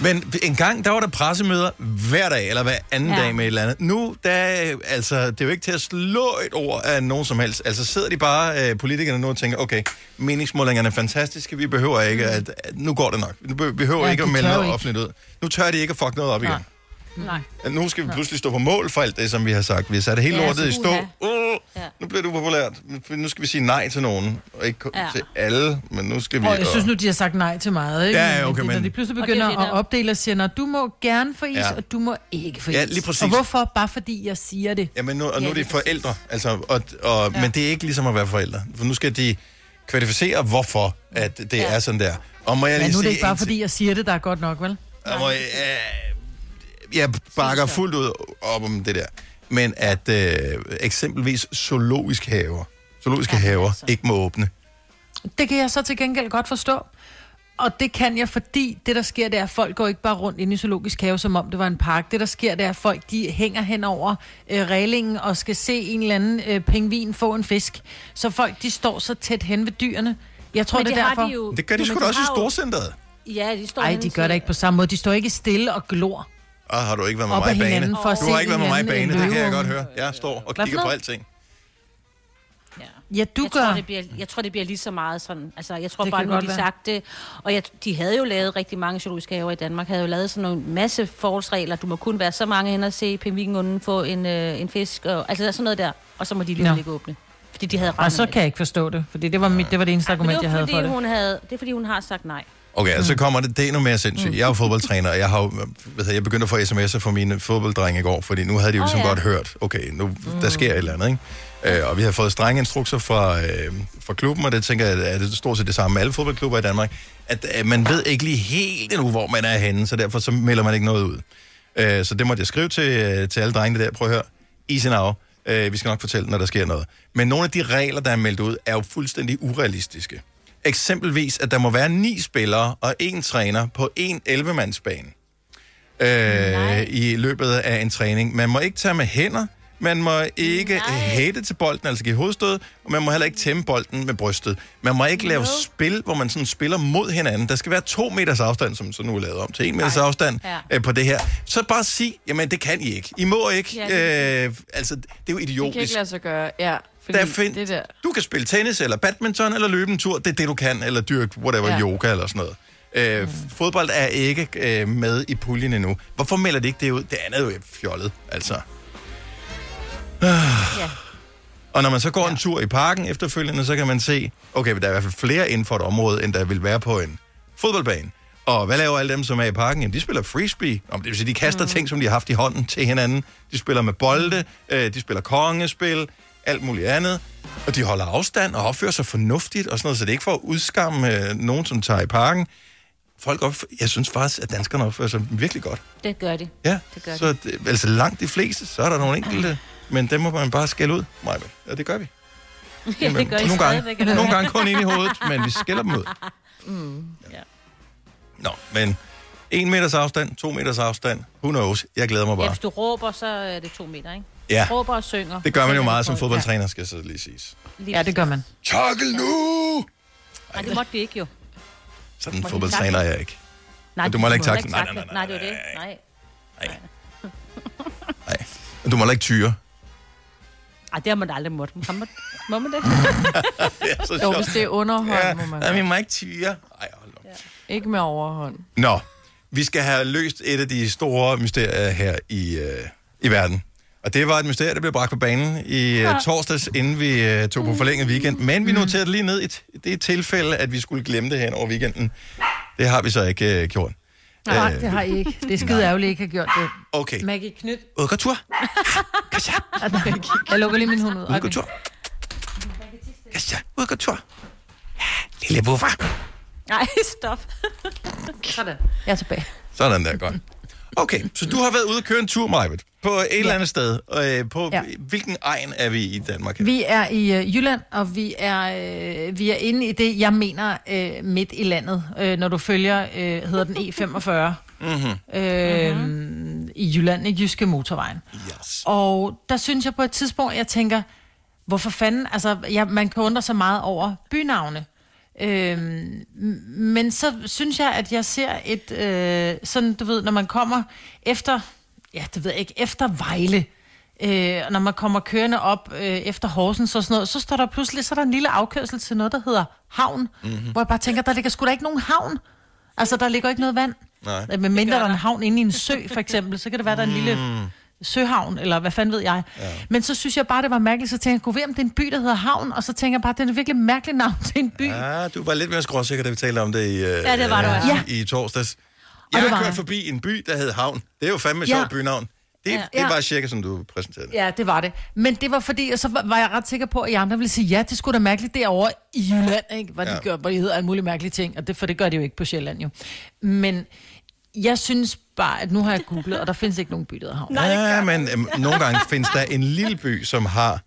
Men en gang, der var der pressemøder hver dag, eller hver anden ja. Dag med et eller andet. Nu, der, er- altså, det er jo ikke til at slå et ord af nogen som helst. Altså sidder de bare, øh, politikerne nu og tænker, okay, meningsmålingerne er fantastiske, vi behøver ikke, at, at nu går det nok. Nu be- behøver Ja, ikke at de melde noget ikke. offentligt ud. Nu tør de ikke at fuck noget op igen. Nej. At Nu skal vi pludselig stå på mål for alt det, som vi har sagt. Vi har sat det hele Ja, lortet i stå. Uh, Ja. nu bliver det upopulært. Nu skal vi sige nej til nogen. Og ikke ja. Ja. til alle, men nu skal vi... Og jeg synes og- nu, de har sagt nej til meget, ikke? Ja, ja, okay, det, Når men- de pludselig Og er begynder der- at opdele og siger, "Nå, du må gerne få is, Ja. og du må ikke få is. Ja, lige præcis. Og hvorfor? Bare fordi jeg siger det. Jamen nu, og nu Ja, er de forældre, altså, og, og, ja. men det er ikke ligesom at være forældre. For nu skal de kvalificere, hvorfor at det ja. er sådan der. Og må jeg Ja, lige nu er det ikke bare fordi, jeg siger det, der er godt nok, vel? Jeg, må, øh, jeg bakker fuldt ud op om det der. Men at øh, eksempelvis zoologiske haver, zoologiske ja, haver altså. ikke må åbne. Det kan jeg så til gengæld godt forstå. Og det kan jeg, fordi det, der sker, det er, at folk går ikke bare rundt ind i zoologisk have, som om det var en park. Det, der sker, det er, at folk de hænger hen over øh, reglingen og skal se en eller anden øh, pingvin få en fisk. Så folk, de står så tæt hen ved dyrene. Jeg tror, Men det det er derfor. de jo- Det gør de Jo, sgu da også i storcenteret. Ja, de står Nej, henne de gør det ikke på samme måde. De står ikke stille og glor. Og har du ikke været med Op mig i bane? Du har ikke været med mig i bane, det kan jeg godt høre. Jeg står og kigger på alting. Ja. Ja, du jeg gør. Tror, det bliver, jeg tror, det bliver lige så meget sådan. Altså, jeg tror Det bare, nu de være. sagt det. Og jeg, de havde jo lavet rigtig mange zoologiske haver i Danmark. Havde jo lavet sådan en masse forholdsregler. Du må kun være så mange hen og se pingvinen få en, øh, en fisk. Og, altså, der er sådan noget der. Og så må de lige Nå. ikke åbne. Fordi de havde Og så kan jeg ikke forstå det, fordi det var, mit, det var det eneste Men argument, det jeg var havde fordi, for det. hun havde, det er fordi, hun har sagt nej. Okay, altså, så kommer det, det er endnu mere sindssygt. Jeg er jo fodboldtræner, og jeg har hvad hedder, jeg begyndte at få sms'er fra mine fodbolddrenge i går, fordi nu havde de jo ligesom ja. godt hørt, okay, nu der sker et eller andet, ikke? Øh, og vi har fået strenge instrukser fra, øh, fra klubben, og det tænker jeg, er det stort set det samme med alle fodboldklubber i Danmark, at øh, man ved ikke lige helt endnu, hvor man er henne, så derfor så melder man ikke noget ud. Øh, så det måtte jeg skrive til, øh, til alle drengene der, prøv at høre, easy now, øh, vi skal nok fortælle, når der sker noget. Men nogle af de regler, der er meldt ud, er jo fuldstændig urealistiske. Eksempelvis, at der må være ni spillere og en træner på en 11-mandsbane øh, i løbet af en træning. Man må ikke tage med hænder, man må ikke hætte til bolden, altså give hovedstød, og man må heller ikke tæmme bolden med brystet. Man må ikke lave spil, hvor man sådan spiller mod hinanden. Der skal være to meters afstand, som så nu er lavet om til en meters afstand Ja. øh, på det her. Så bare sig, jamen det kan I ikke. I må ikke. Ja, øh, altså, det er jo Det kan idiotisk. ikke lade sig gøre, ja. Fordi Der find, det der... Du kan spille tennis, eller badminton, eller løbe en tur. Det er det, du kan. Eller dyrke whatever, ja. Yoga eller sådan noget. Øh, mm. Fodbold er ikke øh, med i puljen endnu. Hvorfor melder de ikke det ud? Det andet er jo fjollet, altså. Ja. Og når man så går ja. en tur i parken efterfølgende, så kan man se, okay, der er i hvert fald flere inden for et område, end der vil være på en fodboldbane. Og hvad laver alle dem, som er i parken? Jamen, de spiller frisbee. Om det vil sige, de kaster mm. ting, som de har haft i hånden til hinanden. De spiller med bolde, øh, de spiller kongespil, alt muligt andet. Og de holder afstand og opfører sig fornuftigt og sådan noget, så det er ikke for at udskamme øh, nogen, som tager i parken. Folk op, jeg synes faktisk, at danskerne opfører sig virkelig godt. Det gør de. Ja, Det gør så det, altså langt de fleste, så er der nogle enkelte, men dem må man bare skælde ud. Maja. Ja, det gør vi. Ja, det gør nogle, gange, nogle gange kun ind i hovedet, men vi skælder dem ud. Mm. Ja. Nå, men en meters afstand, to meters afstand, who knows, jeg glæder mig ja, bare. hvis du råber, så er det to meter, ikke? Ja. Råber og synger. Det gør man jo er meget som fodboldtræner, skal så lige siges. Ja, lige Ja, det gør man. Takkel nu! Nej, det måtte de ikke jo. Sådan en fodboldtræner er jeg ikke. Nej, du må ikke takle. Nej, nej, nej, Nej, det var det. Nej. Og Du må ikke tyre. Ej, det har man aldrig måtte. Må man, må man det? Det er så Jo, sjovt. hvis det er underhånd, Ja, må man nej, vi må ikke tyre. Ej, hold nu. Ikke med overhånd. Nå, vi skal have løst et af de store mysterier her i, øh, i verden. Og det var et mysterie, der blev bragt på banen i øh, torsdags, inden vi øh, tog på forlænget weekend. Men vi noterede det lige ned i et, det tilfælde, at vi skulle glemme det her over weekenden. Det har vi så ikke øh, gjort. Nej, Øh, det har I ikke. Det er skide ærgerligt, I ikke har gjort det. Okay. Maggie Knyt. Udgåtur. Jeg lukker lige min hund ud. Udgåtur. Kasja, udgåtur. Lille buffer. Nej, stop. Sådan. Jeg er tilbage. Sådan der, godt. Okay, så du har været ude og køre en tur, Majbet, på et ja. eller andet sted. Øh, på ja. Hvilken egen er vi i Danmark? her? Vi er i øh, Jylland, og vi er, øh, vi er inde i det, jeg mener, øh, midt i landet, øh, når du følger, øh, hedder den E45. Mm-hmm. Øh, i Jylland, i Jyske Motorvejen. Yes. Og der synes jeg på et tidspunkt, jeg tænker, hvorfor fanden, altså ja, man kan undre sig meget over bynavne. Øhm, men så synes jeg, at jeg ser et, øh, sådan du ved, når man kommer efter, ja det ved jeg ikke, efter Vejle, øh, og når man kommer kørende op øh, efter Horsens og sådan noget, så står der pludselig, så er der en lille afkørsel til noget, der hedder havn, mm-hmm. hvor jeg bare tænker, der ligger sgu da ikke nogen havn. Altså, der ligger ikke noget vand. Nej. Øh, Med mindre der er en havn inde i en sø, for eksempel, så kan det være, der er en lille søhavn, eller hvad fanden ved jeg. Ja. Men så synes jeg bare, det var mærkeligt, så tænkte jeg, kunne ved, om det er en by, der hedder Havn, og så tænker jeg bare, det er virkelig mærkeligt navn til en by. Ja. Ja, du var lidt mere skråsikker, da vi talte om det i, øh, Ja, det var du også. i, i torsdags. Og Jeg det har kørt jeg. forbi en by, der hed Havn. Det er jo fandme Ja. sjovt bynavn. Det, Ja. det Ja. var cirka, som du præsenterede det. Ja, det var det. Men det var fordi, og så var- jeg ret sikker på, at I andre ville sige, ja, det skulle da mærkeligt derovre i Jylland, ikke? Hvor, de Ja. gør, hvor de hedder alle mulige mærkelige ting, og det, for det gør de jo ikke på Sjælland jo. Men jeg synes bare, at nu har jeg googlet, og der findes ikke nogen by, der hedder Havn. Ja, men øhm, nogle gange findes der en lille by, som har,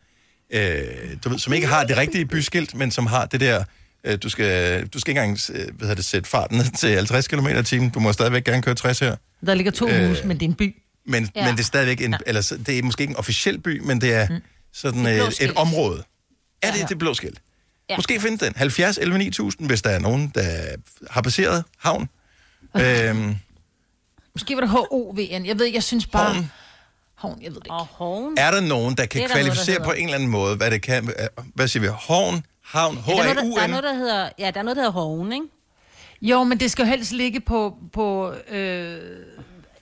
øh, du ved, som ikke har det rigtige byskilt, men som har det der, øh, du, skal, du skal ikke engang øh, hvad hedder det, sætte farten ned til 50 km i timen. Du må stadigvæk gerne køre 60 her. Der ligger to Øh, huse, men det er en by. Men, ja. Ja. men det er stadigvæk en, eller så- det er måske ikke en officiel by, men det er sådan Det blå øh, et område. Er det det blå skilt? Ja. Måske findes den. 70 11 9000, hvis der er nogen, der har passeret havn. øhm, Måske var det HOVN. Jeg ved ikke, jeg synes bare... Havn. Havn, jeg ved det ikke. Og Horn. er der nogen, der kan Det er der noget, der kvalificere på en eller anden måde, hvad det kan... Hvad siger vi? Havn, havn, Ja, der, er noget, der, der er noget, der hedder, ja, der er noget, der hedder Horn, ikke? Jo, men det skal jo helst ligge på, på øh,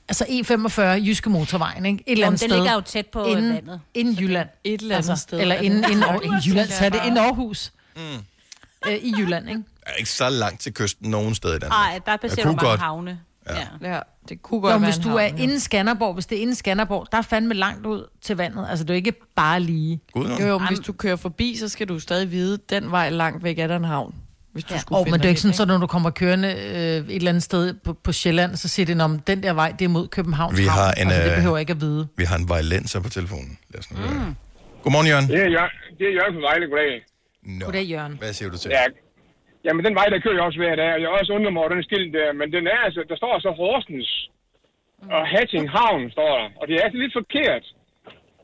altså E45, Jyske Motorvejen, ikke? Et eller andet den sted. ligger jo tæt på inden, vandet. Inden Jylland. Et eller andet sted Eller er inden, inden, inden Jylland, så er det inden. Aarhus. Mm. Øh, I Jylland, ikke? er ikke så langt til kysten nogen steder i Danmark. Nej, der kunne du bare godt. havne. Ja. ja. Det kunne godt Jo, være hvis du havn, er ja. inden Skanderborg, hvis det er inden Skanderborg, der er fandme langt ud til vandet. Altså, det er jo ikke bare lige. Jo, jo, men hvis du kører forbi, så skal du stadig vide, den vej langt væk er der en havn. Hvis du Ja. skulle Og, finde men det er ikke sådan, så når du kommer kørende øh, et eller andet sted på, på Sjælland, så siger det, om den der vej, det er mod Københavns Vi har Havn. en, altså, det øh, behøver jeg ikke at vide. Vi har en vejlenser på telefonen. Lad os nu mm. Godmorgen, Jørgen. Det er, Jør- det er Jørgen fra Vejle, goddag. Nå. Goddag, Jørgen. Hvad siger du til? Ja, jamen den vej, der kører jeg også hver dag, og jeg også undret mig over den skilt der, men den er altså, der står så Horsens og Hatting Havn, står der, og det er altså lidt forkert.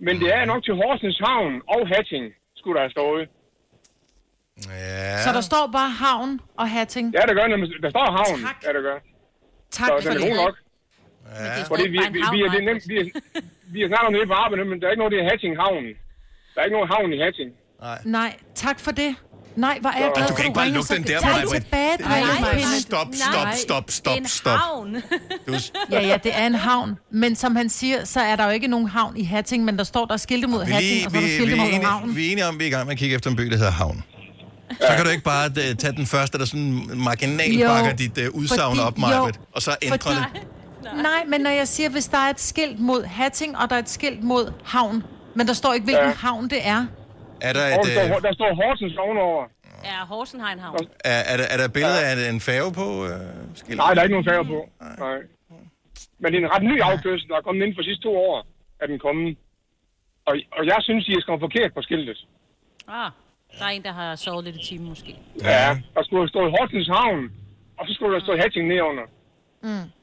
Men det er nok til Horsens Havn og Hatting, skulle der have stået. Ja. Så der står bare havn og hatting. Ja, der gør nemlig, der står Havn, Tak. ja, der gør. Tak Så for er det. god nok. Men det Fordi vi, vi, vi, er, det er nemt, vi, er, vi har snakket om det på arbejde, men der er ikke noget, det er Hatting Havn. Der er ikke nogen havn i Hatting. Nej, tak for det. Nej, hvor er jeg glad Du for, kan ikke bare lukke så den der, Maja. det tilbage, Nej, drengepinde. Stop, stop, stop, Det er stop, en stop. havn. Du, Ja, ja, det er en havn. Men som han siger, så er der jo ikke nogen havn i Hatting, men der står der er skilte mod vi, Hatting, og så er der skilte er mod enige, havnen. vi er enige om, at vi er i gang med at kigge efter en by, der hedder Havn. Så kan du ikke bare uh, tage den første, der sådan marginal bakker dit uh, udsagn op, jo, og så ændre det. Nej, men når jeg siger, hvis der er et skilt mod Hatting, og der er et skilt mod havn, men der står ikke, hvilken Ja. havn det er. Er der, Og et, der, står, uh, der står Horsens ovenover. Ja, Horsenheim havn. er, er, der, er der et billede af en færge på uh, skiltet? Nej, der er ikke nogen færge på. Nej. Men det er en ret ny afkørsel, der er kommet inden for sidste to år, er den kommet. Og, og jeg synes, I er skrevet forkert på skiltet. Ah, der er en, der har sovet lidt i timen måske. Ja. Der skulle have stået Horsens Havn, og så skulle der stå Hatting nedenunder.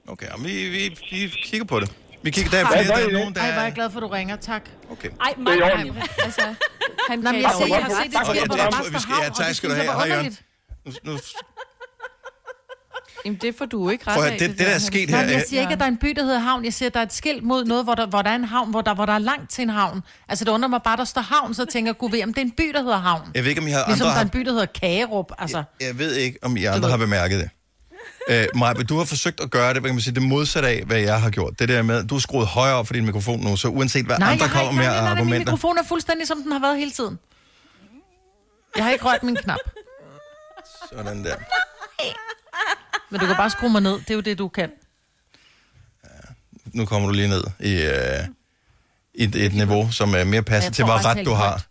Okay, og vi, vi, vi kigger på det. Vi kigger der, er flere, der er nogen, der Ej, hvor er jeg glad for, at du ringer. Tak. Okay. Ej, Det er Maja. orden. Altså, han Nå, men kan jeg, ser, jeg har set det ja, hvor det der er- står skal- ja, tak det skal du jeg have. var Hej, Jørgen. Nu, nu, Jamen, det får du ikke ret prøv høre, det, det der er sket Nej, her... jeg siger ikke, at der er en by, der hedder havn. Jeg siger, at der er et skilt mod noget, hvor der, hvor der er en havn, hvor der, hvor der er langt til en havn. Altså, det undrer mig bare, der står havn, så tænker jeg, gud ved, om det er en by, der hedder havn. Jeg ved ikke, om I har Ligesom andre... der er en by, der hedder Kagerup. Altså, jeg ved ikke, om I andre har bemærket det. Øh, Maja, du har forsøgt at gøre det, hvad kan man sige, det modsatte af, hvad jeg har gjort. Det der med, du har skruet højere op for din mikrofon nu, så uanset hvad nej, andre kommer med nej, nej, nej, min argumenter... mikrofon er fuldstændig, som den har været hele tiden. Jeg har ikke rørt min knap. Sådan der. Men du kan bare skrue mig ned. Det er jo det, du kan. Nu kommer du lige ned i, øh, i et, et niveau, som er mere passer Jeg til, bare, ret du har. højt.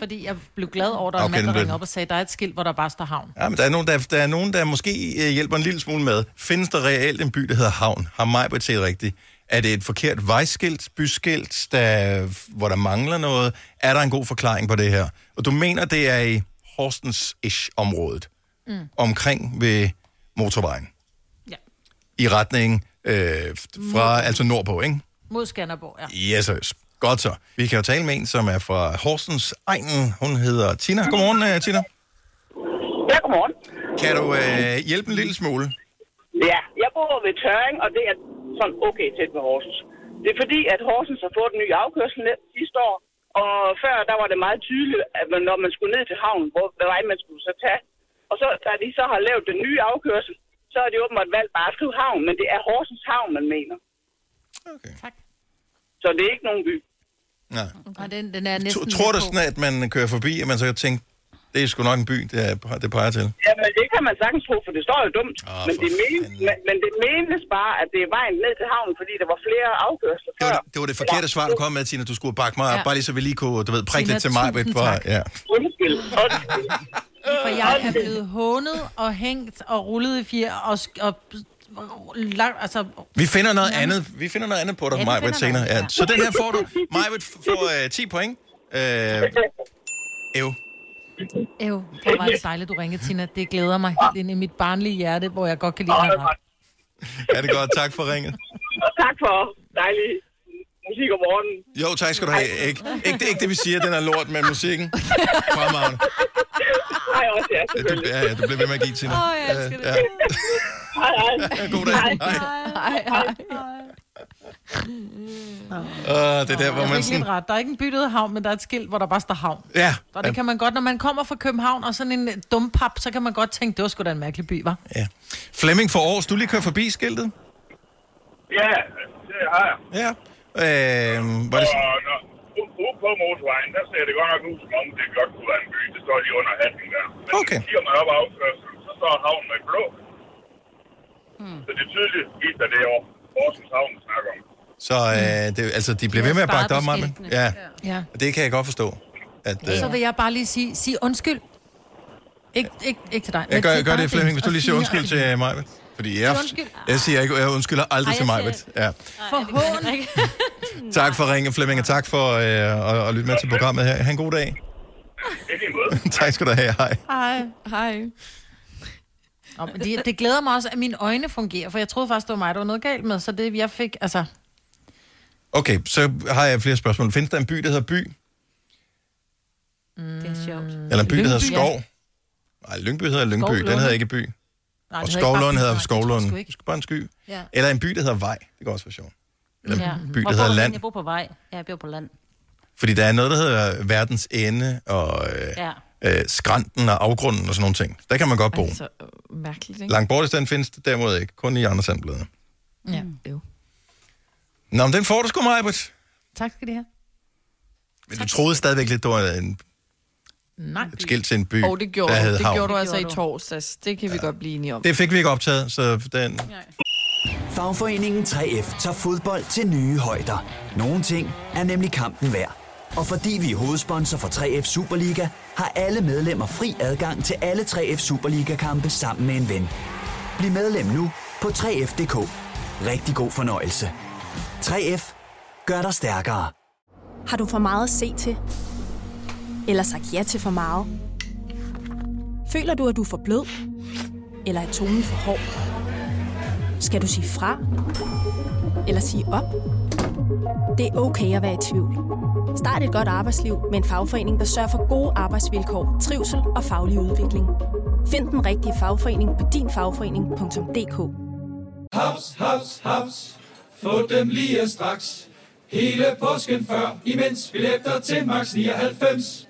Fordi jeg blev glad over, at der er Okay, en mand, der ringede op og sagde, der er et skilt, hvor der bare står havn. Ja, men der er, nogen, der, der er nogen, der måske øh, hjælper en lille smule med. Findes der reelt en by, der hedder Havn? Har mig på set rigtigt? Er det et forkert vejskilt, byskilt, der, hvor der mangler noget? Er der en god forklaring på det her? Og du mener, det er i Horsens-ish-området, mm. omkring ved motorvejen? Ja. I retning øh, fra, altså nordpå, ikke? Mod Skanderborg, ja. Yes. Godt så. Vi kan jo tale med en, som er fra Horsens Egnen. Hun hedder Tina. Godmorgen, uh, Tina. Ja, godmorgen. Kan du uh, hjælpe en lille smule? Ja, jeg bor ved Tøring, og det er sådan okay tæt ved Horsens. Det er fordi, at Horsens har fået en ny afkørsel sidste år, og før der var det meget tydeligt, at man, når man skulle ned til havnen, hvor hvad vej man skulle så tage. Og så, da de så har lavet den nye afkørsel, så har de åbenbart valgt bare at skrive havn, men det er Horsens havn, man mener. Okay. Tak. Så det er ikke nogen by. Nej. Og den, den er næsten... Tror, tror du sådan, at man kører forbi, og man så tænker, det er sgu nok en by, det, er, det peger til? Ja, men det kan man sagtens tro, for det står jo dumt. Ah, men, det menes, men, men det menes bare, at det er vejen ned til havnen, fordi der var flere afkørsler Det var det, det, var det forkerte svar, du kom med, Tina. Du skulle bakke mig op, Ja. bare lige så vi lige kunne, du ved, prikke Tina, lidt til mig. tusind På, tak. ja. Undskyld, undskyld. For jeg er blevet hånet og hængt og rullet i fjer og, og langt, altså... Vi finder noget andet. Vi finder noget andet på dig, Ja, ja, finder senere. Ja. ja. Så den her får du. Majbert får uh, 10 point. Uh, Ev. Ew, det var det dejligt, du ringede, Tina. Det glæder mig helt ind i mit barnlige hjerte, hvor jeg godt kan lide at have ret. Er det godt? Tak for ringet. Tak for dejlig musik om morgenen. Jo, tak skal du have. Ikke, ikke, det, ikke det, vi siger, den er lort, men musikken. Fremragende. Hej også, ja, Ja, du, selvfølgelig. ja, ja, du bliver ved med at give, Tina. Åh, jeg elsker Øh, det. ja. Hej, hej. God dag. Hej. Hej, hej. Uh, det er der, hvor man sådan... ret. Der er ikke en by, der hedder havn, men der er et skilt, hvor der bare står havn. Ja, Og det kan man godt, når man kommer fra København og sådan en dum pap, så kan man godt tænke, det var sgu da en mærkelig by, var. ja. Flemming for Aarhus, du lige kører forbi skiltet? Ja, det har jeg. Ja. Øh, var det, Og når, ude på motorvejen, der ser det godt nok ud, som om det godt kunne være en by. Det står lige under hatten der. Men Okay. kigger man op ad afkørselen, så står havnen med blå. Hmm. Så det er tydeligt, at det er Horsens havn, vi snakker om. så øh, det, altså, de bliver ved med at bakke dig op, Marmin. Ja, Ja. og det kan jeg godt forstå. At, øh, Så vil jeg bare lige sige, sige undskyld. Ikke, ikke, ikke til dig. jeg men gør, til gør det, Flemming, hvis du lige siger undskyld til mig. Fordi jeg, undskyld. jeg siger ikke, jeg undskylder aldrig Ej, til mig. Ja. For hån. Tak for ringen, Flemming, og tak for øh, at, at lytte med til programmet her. Ha' en god dag. Tak skal du have. Hej. Hej. Hej. Nå, men det, det glæder mig også, at mine øjne fungerer, for jeg troede faktisk, det var mig, der var noget galt med, så det jeg fik, altså... Okay, så har jeg flere spørgsmål. Findes der en by, der hedder By? Det er sjovt. Eller en by, der hedder Lyngby, Skov? Nej, Lyngby hedder Lyngby. Den Skovlunde. hedder ikke By. Nej, Og det hedder Skovlund hedder det Skovlund. ikke. Bare en sky. Ja. Eller en by, der hedder Vej. Det kan også være sjovt. Eller Ja. en by, der bor hedder du Land. Jeg bor på vej. Ja, jeg bor på land. Fordi der er noget, der hedder verdens ende og øh, Ja. øh, skrænten og afgrunden og sådan nogle ting. Der kan man godt bo. Altså, øh, mærkeligt, ikke? Langt bort i stedet findes det derimod ikke. Kun i andre sandblade. Ja. Jo. Nå, men den får du sgu, Majbert. Tak skal de have. Men du troede stadigvæk lidt, det var en, Nej. et skilt til en by, Og det gjorde, der du. hed det havn. gjorde du altså i gjorde torsdags. Det kan vi godt blive enige om. Det fik vi ikke optaget, så den... Fagforeningen 3F tager fodbold til nye højder. Nogle ting er nemlig kampen værd. Og fordi vi er hovedsponsor for 3F Superliga, har alle medlemmer fri adgang til alle 3F Superliga-kampe sammen med en ven. Bliv medlem nu på 3F.dk. Rigtig god fornøjelse. 3F gør dig stærkere. Har du for meget at se til? Eller sagt ja til for meget? Føler du, at du er for blød? Eller er tonen for hård? Skal du sige fra? Eller sige op? Det er okay at være i tvivl. Start et godt arbejdsliv med en fagforening, der sørger for gode arbejdsvilkår, trivsel og faglig udvikling. Find den rigtige fagforening på dinfagforening.dk. Haps, haps, haps. Få dem lige straks. Hele påsken før, imens billetter til max 99.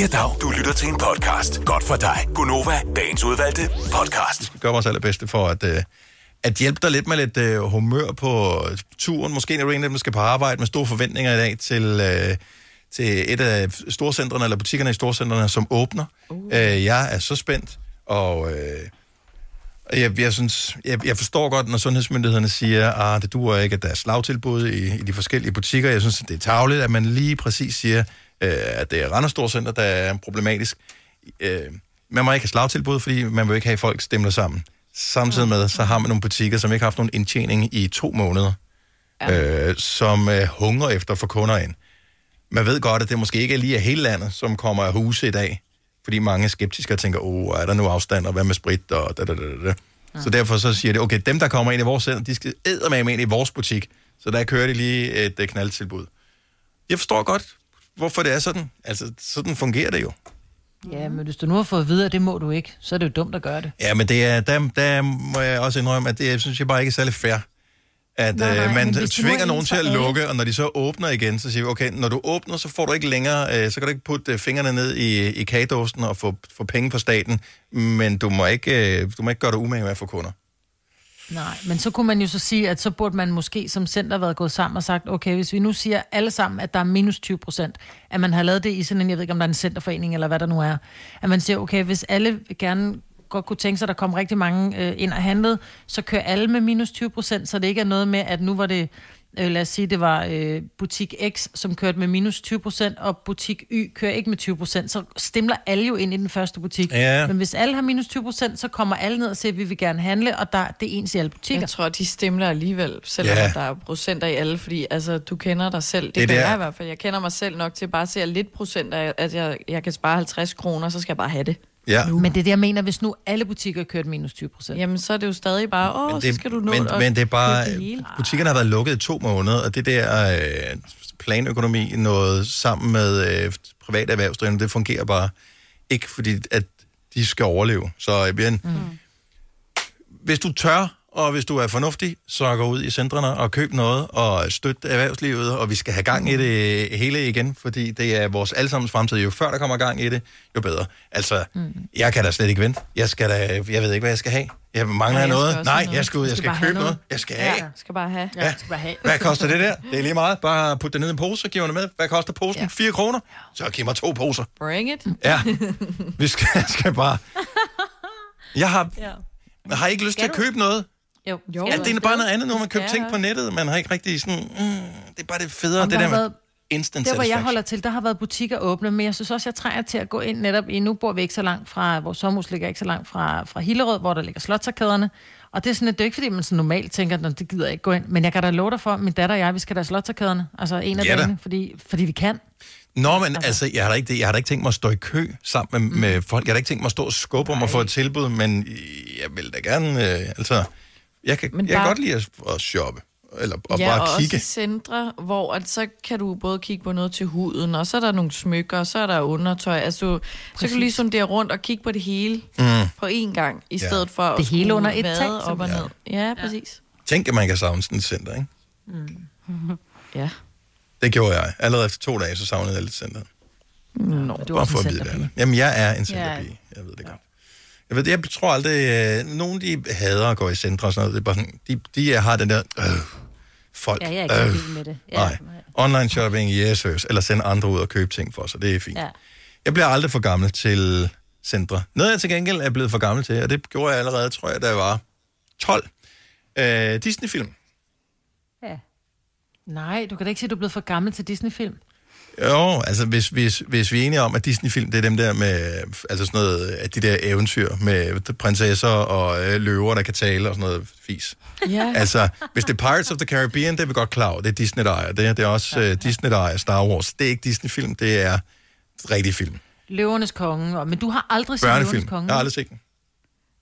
Ja, dag. Du lytter til en podcast. Godt for dig. Gunova, dagens udvalgte podcast. Vi skal gøre vores allerbedste for at, øh, at hjælpe dig lidt med lidt øh, humør på turen. Måske er du en af dem, skal på arbejde med store forventninger i dag til, øh, til et af storcentrene, eller butikkerne i storcentrene, som åbner. Uh. Øh, jeg er så spændt, og... Øh, jeg, jeg, synes, jeg, jeg forstår godt, når sundhedsmyndighederne siger, at det duer ikke, at der er slagtilbud i, i de forskellige butikker. Jeg synes, det er tageligt, at man lige præcis siger, øh, at det er Randers Storcenter, der er problematisk. Øh, man må ikke have slagtilbud, fordi man vil ikke have folk stemler sammen. Samtidig med, så har man nogle butikker, som ikke har haft nogen indtjening i to måneder, ja. øh, som øh, hungrer efter at få kunder ind. Man ved godt, at det måske ikke er lige hele landet, som kommer af huse i dag, fordi mange er skeptiske og tænker, åh, er der nu afstand, og hvad med sprit, og da, da, da, da. Ja. Så derfor så siger det, okay, dem, der kommer ind i vores center, de skal med ind i vores butik, så der kører de lige et uh, knaldtilbud. Jeg forstår godt, hvorfor det er sådan. Altså, sådan fungerer det jo. Ja, men hvis du nu har fået at vide, at det må du ikke, så er det jo dumt at gøre det. Ja, men det er, der, der må jeg også indrømme, at det synes jeg bare ikke er særlig fair. At nej, nej, øh, man tvinger nogen til at lukke, og når de så åbner igen, så siger vi, okay, når du åbner, så får du ikke længere, øh, så kan du ikke putte øh, fingrene ned i, i kagedåsen og få, få penge på staten, men du må ikke, øh, du må ikke gøre dig umage med at få kunder. Nej, men så kunne man jo så sige, at så burde man måske som center været gået sammen og sagt, okay, hvis vi nu siger alle sammen, at der er minus 20 procent, at man har lavet det i sådan en, jeg ved ikke, om der er en centerforening eller hvad der nu er, at man siger, okay, hvis alle gerne godt kunne tænke sig, at der kom rigtig mange øh, ind og handlede, så kører alle med minus 20 procent, så det ikke er noget med, at nu var det, øh, lad os sige, det var øh, butik X, som kørte med minus 20 procent, og butik Y kører ikke med 20 procent, så stemler alle jo ind i den første butik. Ja. Men hvis alle har minus 20 procent, så kommer alle ned og siger, at vi vil gerne handle, og der, det er ens i alle butikker. Jeg tror, de stemler alligevel, selvom ja. der er procenter i alle, fordi altså, du kender dig selv. Det, det gør jeg i hvert fald. Jeg kender mig selv nok til bare at se lidt procent af, at jeg, jeg kan spare 50 kroner, så skal jeg bare have det. Ja. Nu. Men det er det, jeg mener, hvis nu alle butikker kørt minus 20 procent. Jamen, så er det jo stadig bare, åh, det, så skal du nå men, men det er bare, det butikkerne har været lukket i to måneder, og det der øh, planøkonomi, noget sammen med øh, private erhvervsdrivende, det fungerer bare ikke, fordi at de skal overleve. Så øh, igen, mm. hvis du tør, og hvis du er fornuftig, så gå ud i centrene og køb noget og støtte erhvervslivet, og vi skal have gang i det hele igen, fordi det er vores allesammens fremtid. Jo før der kommer gang i det, jo bedre. Altså, mm. jeg kan da slet ikke vente. Jeg, skal da, jeg ved ikke, hvad jeg skal have. Jeg mangler ja, jeg noget. Nej, noget. jeg skal ud, jeg skal, skal købe noget. noget. Jeg skal have. Ja, skal bare have. Ja. Skal bare have. Hvad koster det der? Det er lige meget. Bare put det ned i en pose, og giv det med. Hvad koster posen? Ja. 4 kroner? Så giv mig to poser. Bring it. Ja. Vi skal, skal bare... Jeg har, ja. jeg har ikke lyst skal til at købe du? noget. Jo. jo. Ja, det er bare noget andet, når man køber ting på nettet. Man har ikke rigtig sådan... Mm, det er bare det federe, det der, der med været, instant Der, hvor jeg holder til, der har været butikker åbne, men jeg synes også, jeg trænger til at gå ind netop i... Nu bor vi ikke så langt fra... Vores sommerhus ligger ikke så langt fra, fra Hillerød, hvor der ligger slotsarkaderne. Og det er sådan, at det er ikke, fordi man så normalt tænker, at det gider jeg ikke gå ind. Men jeg kan da love dig for, at min datter og jeg, vi skal da slotsarkaderne. Altså en af ja, dagene, fordi, fordi vi kan. Nå, men altså, altså jeg, har da ikke, jeg har da ikke tænkt mig at stå i kø sammen med, mm. med folk. Jeg har da ikke tænkt mig at stå og skubbe om at få et tilbud, men jeg vil da gerne... Øh, altså, jeg kan, Men jeg kan godt lide at, at shoppe. Eller at ja, bare og kigge. også centre, hvor at så kan du både kigge på noget til huden, og så er der nogle smykker, og så er der undertøj. Altså, så kan du lige sondere rundt og kigge på det hele mm. på én gang, i stedet ja. for det at hele under et tag, op og ned. Ja, ja præcis. Tænk, at man kan savne sådan et center, ikke? Mm. ja. Det gjorde jeg. Allerede efter to dage, så savnede jeg lidt center. Nå, du Bare for at vide det. Jamen, jeg er en centerpige. Ja. Jeg ved det ja. godt. Jeg, ved, jeg tror aldrig, øh, nogen de hader at gå i centre og sådan noget. Det er bare sådan, de, de har den der, øh, folk. Ja, jeg er ikke øh, med det. Ja. Nej. Online shopping, yes, eller sende andre ud og købe ting for sig. Det er fint. Ja. Jeg bliver aldrig for gammel til centre. Noget jeg til gengæld er blevet for gammel til, og det gjorde jeg allerede, tror jeg, da jeg var 12. Øh, Disney-film. Ja. Nej, du kan da ikke sige, at du er blevet for gammel til Disney-film. Jo, altså hvis, hvis, hvis vi er enige om, at Disney-film, det er dem der med, altså sådan noget, at de der eventyr med prinsesser og øh, løver, der kan tale og sådan noget fis. Ja. Altså, hvis det er Pirates of the Caribbean, det er vi godt klar over. Det er Disney, der ejer det. Det er også ja. uh, Disney, der ejer Star Wars. Det er ikke Disney-film, det er rigtig film. Løvernes konge. Og, men du har aldrig set Løvernes konge? Jeg har aldrig set den.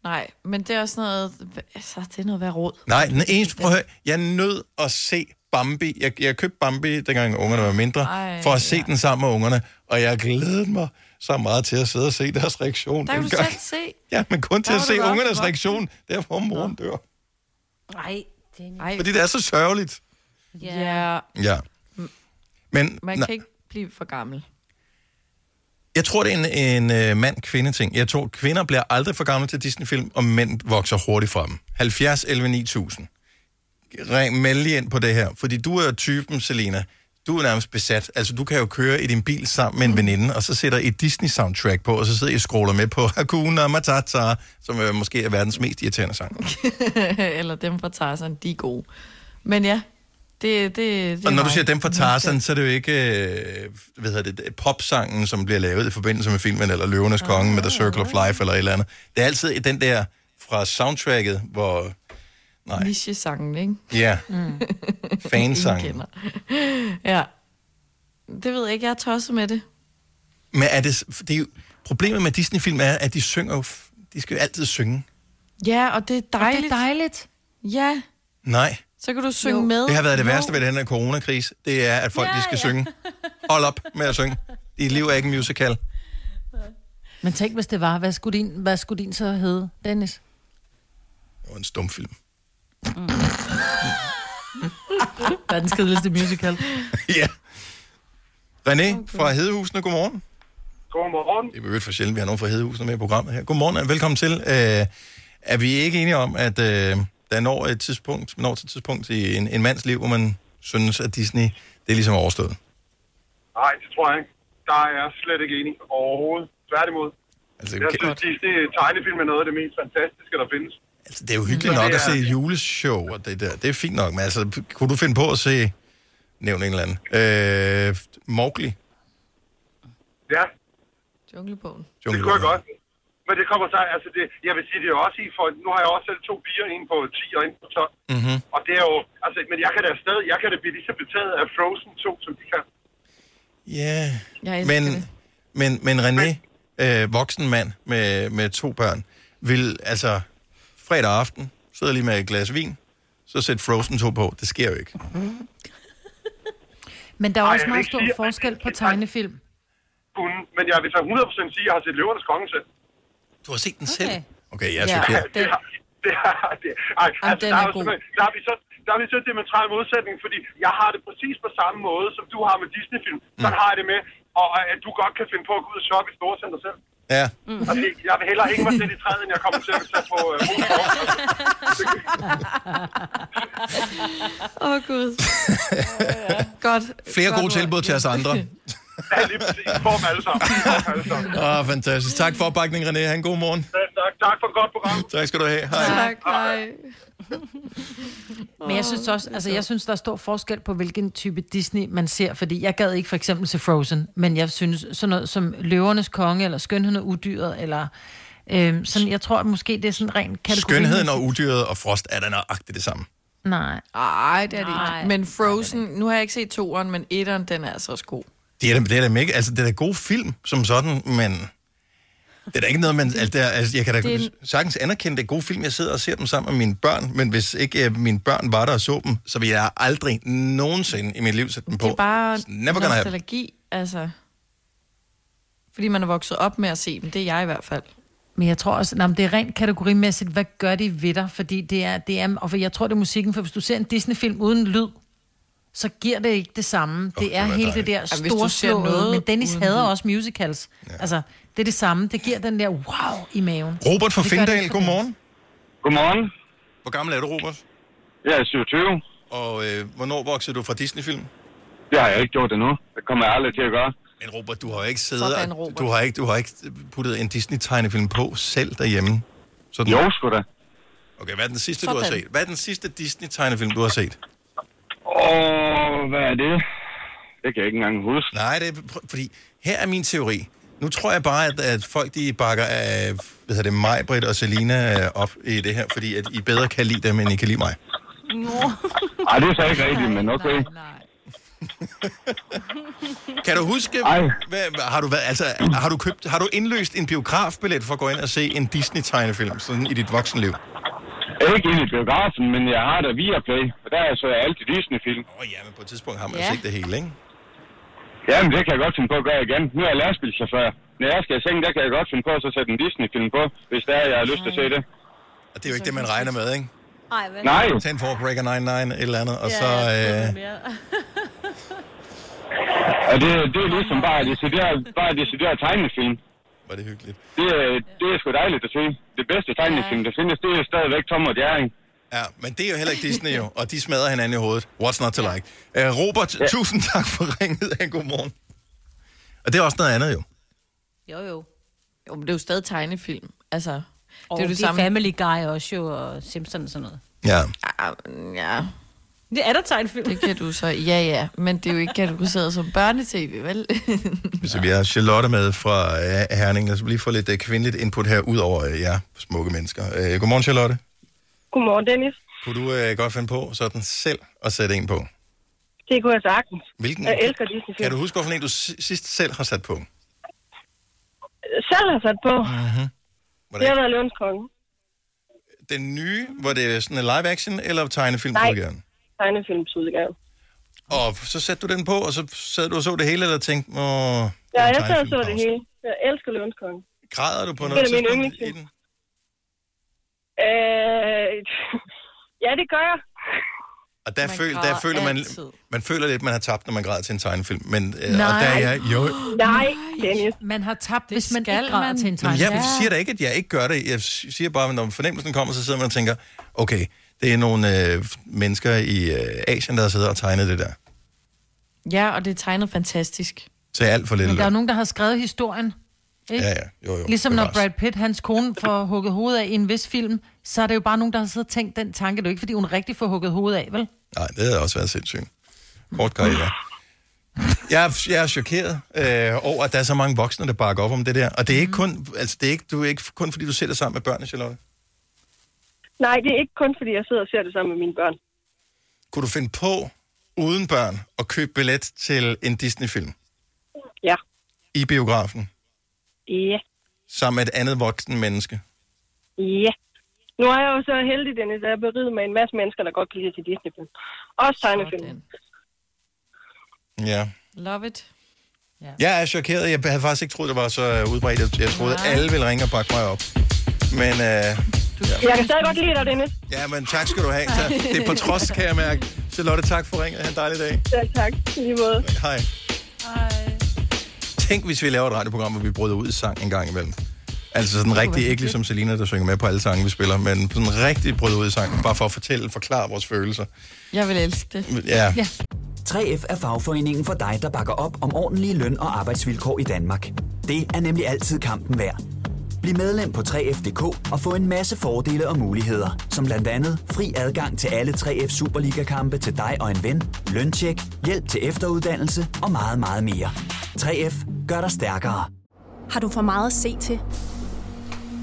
Nej, men det er også noget, altså, det er noget værd råd. Nej, den eneste, prøv at høre, jeg er nødt at se Bambi. Jeg, jeg købte Bambi, dengang ungerne var mindre, Ej, for at se ja. den sammen med ungerne. Og jeg glædede mig så meget til at sidde og se deres reaktion. Der kan du selv se. Ja, men kun til at se ungernes reaktion, der hvor moren dør. Nej, det er... Fordi det er så sørgeligt. Ja. Ja. Men, Man kan ikke blive for gammel. Jeg tror, det er en, en uh, mand-kvinde ting. Jeg tror, kvinder bliver aldrig for gamle til Disney-film, og mænd vokser hurtigt fra dem. 70, 11, 9000 ring, meld ind på det her, fordi du er typen, Selina. du er nærmest besat. Altså, du kan jo køre i din bil sammen med en veninde, og så sætter et Disney-soundtrack på, og så sidder I og scroller med på Hakuna Matata, som øh, måske er verdens mest irriterende sang. Eller dem fra Tarzan, de er gode. Men ja, det, det, det Og er når du siger dem fra Tarzan, så er det jo ikke øh, hvad hedder det, popsangen, som bliver lavet i forbindelse med filmen, eller Løvenes Konge med The Circle of Life, eller et eller andet. Det er altid den der fra soundtracket, hvor... Nej. Niche-sangen, ikke? Ja, Mm. fansangen. Ja. Det ved jeg ikke, jeg er tosset med det. Men er det, det er jo, problemet med Disney-film er, at de synger jo, de skal jo altid synge. Ja, og det er dejligt. det er dejligt. Ja, Nej, så kan du synge jo. med. det har været det Jo. værste ved den her coronakrise, det er, at folk ja, de skal ja. synge. Hold op med at synge. Dit liv er ikke en musical. Men tænk, hvis det var, hvad skulle din, hvad skulle din så hedde, Dennis? Det var en stumfilm. Verdens kedeligste musical. ja. René fra Hedehusene, godmorgen. Godmorgen. Det er jo for sjældent, vi har nogen fra Hedehusene med i programmet her. Godmorgen og velkommen til. Øh, er vi ikke enige om, at øh, der når et tidspunkt, når til et tidspunkt i en, en mands liv, hvor man synes, at Disney, det er ligesom overstået? Nej, det tror jeg ikke. Der er jeg slet ikke enig overhovedet. Tværtimod. Altså, jeg synes, Disney tegnefilm er noget af det mest fantastiske, der findes. Altså, det er jo hyggeligt nok at se juleshow, og det der. Det er fint nok, men altså, kunne du finde på at se, nævn en eller anden, øh, Mowgli? Ja, Junglebogen. det kunne jeg godt. Men det kommer så, altså det, jeg vil sige det er også i, for nu har jeg også selv to piger, en på 10 og en på 12. Mm-hmm. Og det er jo, altså, men jeg kan da stadig, jeg kan da blive lige så betaget af Frozen 2, som de kan. Ja, elsker men, det. men, men René, øh, voksen mand med, med to børn, vil altså fredag aften sidde lige med et glas vin, så sætte Frozen 2 på. Det sker jo ikke. Men der er Ej, også meget stor sige- forskel på tegnefilm. Kun, men jeg vil så 100% sige, at jeg har set Løvernes Konge selv. Du har set den selv? Okay, jeg er Ja, chokeret. det, det, det, ej, altså, den der, er er der vi så der har vi så modsætning, fordi jeg har det præcis på samme måde, som du har med Disney-film. Sådan har jeg det med, og at du godt kan finde på at gå ud og shoppe i Storcenter selv. Ja. Mm. Altså, jeg vil hellere hænge mig selv i træet, end jeg kommer til at tage på øh, Åh, oh, Gud. Godt. Flere Godt gode tilbud til os andre. Ja, lige præcis. Får dem alle sammen. Åh, fantastisk. Tak for opbakningen, René. Ha' en god morgen. Tak, tak for et godt program. Tak skal du have. Hej. Tak, hej. Men jeg synes også, altså jeg synes, der er stor forskel på, hvilken type Disney man ser, fordi jeg gad ikke for eksempel til Frozen, men jeg synes sådan noget som Løvernes Konge, eller Skønheden og Udyret, eller øhm, sådan, jeg tror at måske det er sådan rent kategori. Skønheden og udyret og frost er da nøjagtigt det samme. Nej. Ej, det er det Nej. ikke. Men Frozen, nu har jeg ikke set toeren, men etteren, den er altså også god. Det er da, det er da mega, altså det er da god film som sådan, men det er da ikke noget, man, altså, det er, altså jeg kan da Det er en- sagtens anerkende, det er gode film, jeg sidder og ser dem sammen med mine børn, men hvis ikke uh, mine børn var der og så dem, så ville jeg aldrig nogensinde i mit liv sætte dem på. Det er bare Never nostalgi, altså. Fordi man er vokset op med at se dem. Det er jeg i hvert fald. Men jeg tror også, nej, det er rent kategorimæssigt, hvad gør de ved dig? Fordi det er, det er, og for jeg tror, det er musikken, for hvis du ser en Disney-film uden lyd, så giver det ikke det samme. Det er hele det dejligt. der Ja, hvis du ser storslåede, men Dennis uden hader lyd. også musicals. Ja. Altså, det er det samme. Det giver den der wow i maven. Robert fra Findal, godmorgen. Godmorgen. Hvor gammel er du, Robert? Jeg er 27. Og øh, hvornår voksede du fra Disney-film? Det har jeg ikke gjort endnu. Det kommer jeg aldrig til at gøre. Men Robert, du har jo ikke siddet Sådan, og, du har ikke, du har ikke puttet en Disney-tegnefilm på selv derhjemme. Sådan. Jo, sgu da. Okay, hvad er den sidste, du har Sådan. set? Hvad er den sidste Disney-tegnefilm, du har set? Åh, hvad er det? Det kan jeg ikke engang huske. Nej, det er, fordi her er min teori. Nu tror jeg bare, at, at folk de bakker af hvad hedder det, mig, Britt og Selina øh, op i det her, fordi at I bedre kan lide dem, end I kan lide mig. Ej, det er så ikke rigtigt, men okay. Kan du huske, hvad, hvad- har, du været, altså, har, du købt, har du indløst en biografbillet for at gå ind og se en Disney-tegnefilm sådan i dit voksenliv? Ikke ind i biografen, men jeg har da Viaplay, og der er så altid Disney-film. Åh oh, ja, men på et tidspunkt har man ja. set det hele, ikke? Jamen, det kan jeg godt finde på at gøre igen. Nu er jeg lastbilchauffør. Når jeg skal i seng, der kan jeg godt finde på at så sætte en Disney-film på, hvis der er, jeg har lyst til at se det. Og det er jo ikke det, man regner med, ikke? Ej, vel? Nej. 10 for Breaker 99, et eller andet, og så... Øh, Og det, det er ligesom bare decideret, bare decideret tegnefilm. Var det hyggeligt. Det, er- det er sgu dejligt at se. Det bedste tegnefilm, der findes, det er stadigvæk Tom og Jerring. Ja, men det er jo heller ikke Disney jo, og de smadrer hinanden i hovedet. What's not to like? Uh, Robert, ja. tusind tak for ringet. God morgen. Og det er også noget andet jo. Jo, jo. Jo, men det er jo stadig tegnefilm. Altså, det er jo det det samme. Family Guy også jo, og Simpsons og sådan noget. Ja. Ja, ja. Det er der tegnefilm. Det kan du så, ja ja, men det er jo ikke kategoriseret som børnetv, vel? Så vi har Charlotte med fra uh, Herning. Lad os lige få lidt uh, kvindeligt input her, ud over uh, jer smukke mennesker. Uh, godmorgen, Charlotte. Godmorgen, Dennis. Kunne du uh, godt finde på sådan selv at sætte en på? Det kunne jeg sagtens. Hvilken, Jeg elsker Disney-film. Kan du huske, hvorfor en du si- sidst selv har sat på? Selv har sat på. Mm-hmm. Det har været Løvens Konge. Den nye, hvor det sådan en live action, eller tegnefilm, Nej. du gerne? Tegnefilmsudgave. Og så satte du den på, og så sad du og så det hele, eller tænkte, åh, Ja, jeg sad og så det hele. Jeg elsker Løvens Konge. græder du på Det noget er tidspunkt i den? Øh, ja, det gør jeg. Og der, Man føl, der føler man, altid. man føler lidt, man har tabt, når man græder til en tegnefilm. Men, øh, og Nej. der er jeg, jo, Nej, Dennis. Man har tabt, hvis man ikke græder man. til en tegnefilm. men jeg siger da ikke, at jeg ikke gør det. Jeg siger bare, at når fornemmelsen kommer, så sidder man og tænker, okay, det er nogle øh, mennesker i øh, Asien, der har siddet og tegnet det der. Ja, og det er tegnet fantastisk. Til alt for lidt Men der er nogen, der har skrevet historien. Ikke? Ja, ja, jo, jo. Ligesom når. Brad Pitt, hans kone, får hugget hovedet af i en vis film, så er det jo bare nogen, der har siddet og tænkt den tanke. Det er jo ikke, fordi hun rigtig får hugget hovedet af, vel? Nej, det havde også været sindssygt. Kort karriere. Jeg er, jeg er chokeret øh, over, at der er så mange voksne, der bakker op om det der. Og det er ikke kun, altså, det er ikke, du er ikke kun fordi, du sætter sammen med børnene, Charlotte. Nej, det er ikke kun, fordi jeg sidder og ser det sammen med mine børn. Kunne du finde på, uden børn, at købe billet til en Disney-film Ja. i biografen, Ja. sammen med et andet voksen menneske? Ja. Nu er jeg jo så heldig, Dennis, at jeg er beriget med en masse mennesker, der godt kan lide til Disney-film. Også tegnefilm. Ja. Love it. Jeg er chokeret. Jeg havde faktisk ikke troet, det var så øh, udbredt. Jeg, jeg troede, at alle ville ringe og bakke mig op. Men øh, Jeg kan stadig godt lide dig, Dennis. ja, men tak skal du have. Så Det er på trods, kan jeg mærke. Charlotte, tak for ringet. Ha' en dejlig dag. Ja, tak. I lige måde. Hej. Tænk, hvis vi laver et radioprogram, hvor vi bryder ud i sang en gang imellem. Altså sådan rigtig, ikke ligesom Selina, der synger med på alle sange, vi spiller, men sådan rigtig bryder ud i sang, bare for at fortælle, forklare vores følelser. Jeg vil elske det. Ja. ja. 3F er fagforeningen for dig, der bakker op om ordentlige løn- og arbejdsvilkår i Danmark. Det er nemlig altid kampen værd. Bliv medlem på 3F.dk og få en masse fordele og muligheder, som blandt andet fri adgang til alle 3F Superliga-kampe til dig og en ven, løntjek, hjælp til efteruddannelse og meget, meget mere. 3F gør dig stærkere. Har du for meget at se til?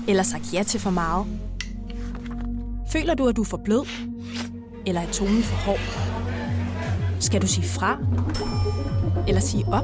Eller sagt ja til for meget? Føler du, at du er for blød? Eller er tonen for hård? Skal du sige fra? Eller sige op?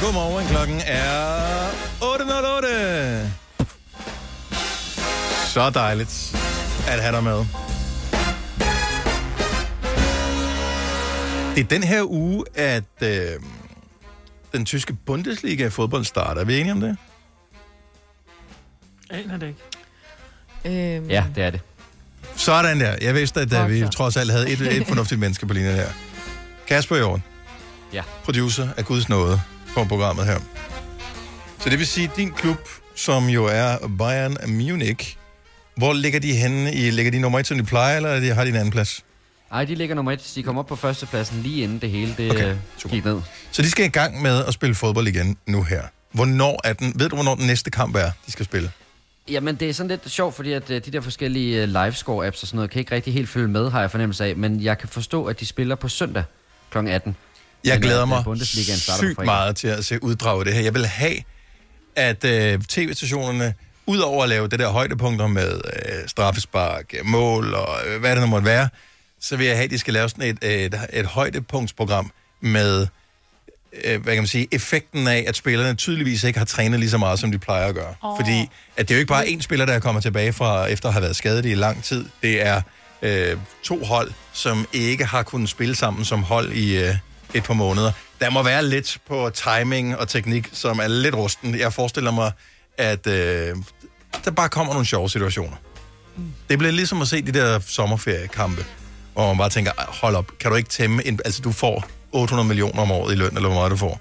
Godmorgen, klokken er 8.08. Så dejligt at have dig med. Det er den her uge, at øh, den tyske Bundesliga fodbold starter. Er vi enige om det? Aner det ikke. Øhm, Ja, det er det. Sådan der. Jeg vidste, at uh, vi trods alt havde et, et fornuftigt menneske på linjen her. Kasper Jorden. Ja. Producer af Guds Nåde på programmet her. Så det vil sige, at din klub, som jo er Bayern Munich, hvor ligger de henne? I, ligger de nummer et, som de plejer, eller har de en anden plads? Ej, de ligger nummer et. De kom op på førstepladsen lige inden det hele det Okay, okay, gik ned. Så de skal i gang med at spille fodbold igen nu her. Hvornår er den? Ved du, hvornår den næste kamp er, de skal spille? Jamen, det er sådan lidt sjovt, fordi at øh, de der forskellige øh, livescore-apps og sådan noget, kan ikke rigtig helt følge med, har jeg fornemmelse af. Men jeg kan forstå, at de spiller på søndag kl. 18. Jeg Men, glæder mig øh, Bundesligaen starter på sygt meget til at se uddrag af det her. Jeg vil have, at øh, tv-stationerne, udover at lave det der højdepunkter med øh, straffespark, øh, mål og øh, hvad det nu måtte være, så vil jeg have, at de skal lave sådan et, et, et højdepunktsprogram med, øh, hvad kan man sige, effekten af, at spillerne tydeligvis ikke har trænet lige så meget, som de plejer at gøre. Oh. Fordi at det er jo ikke bare én spiller, der er kommet tilbage fra, efter at have været skadet i lang tid. Det er øh, to hold, som ikke har kunnet spille sammen som hold i øh, et par måneder. Der må være lidt på timing og teknik, som er lidt rusten. Jeg forestiller mig, at øh, der bare kommer nogle sjove situationer. Det bliver ligesom at se de der sommerferiekampe, hvor man bare tænker, "Ej, hold op, kan du ikke tæmme en... Altså, du får 800 millioner om året i løn, eller hvor meget du får.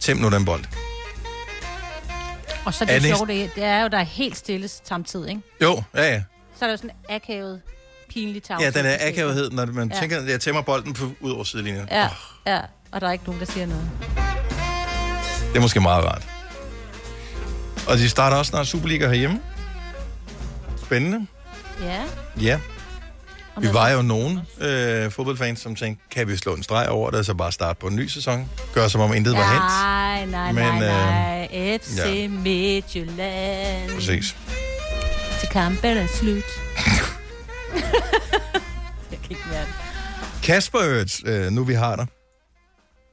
Tæm nu den bold. Og så Er det det- sjove, det, det er jo, der er helt stille samtidig, ikke? Jo, ja, ja. Så er der jo sådan en akavet, pinlig tavshed. Ja, den er akavethed, når man Ja. tænker, at jeg tæmmer bolden på, ud over sidelinjen. Ja, ja, og der er ikke nogen, der siger noget. Det er måske meget rart. Og de starter også snart Superliga herhjemme. Spændende. Ja. Ja. Vi var jo nogen øh, fodboldfans, som tænkte, kan vi slå en streg over det, og så bare starte på en ny sæson? Gør som om intet var hent. Nej, nej, Men, nej, øh, nej. FC ja. Midtjylland. Præcis. Til kampen er slut. Jeg kan ikke være det. Kasper, øh, nu vi har dig.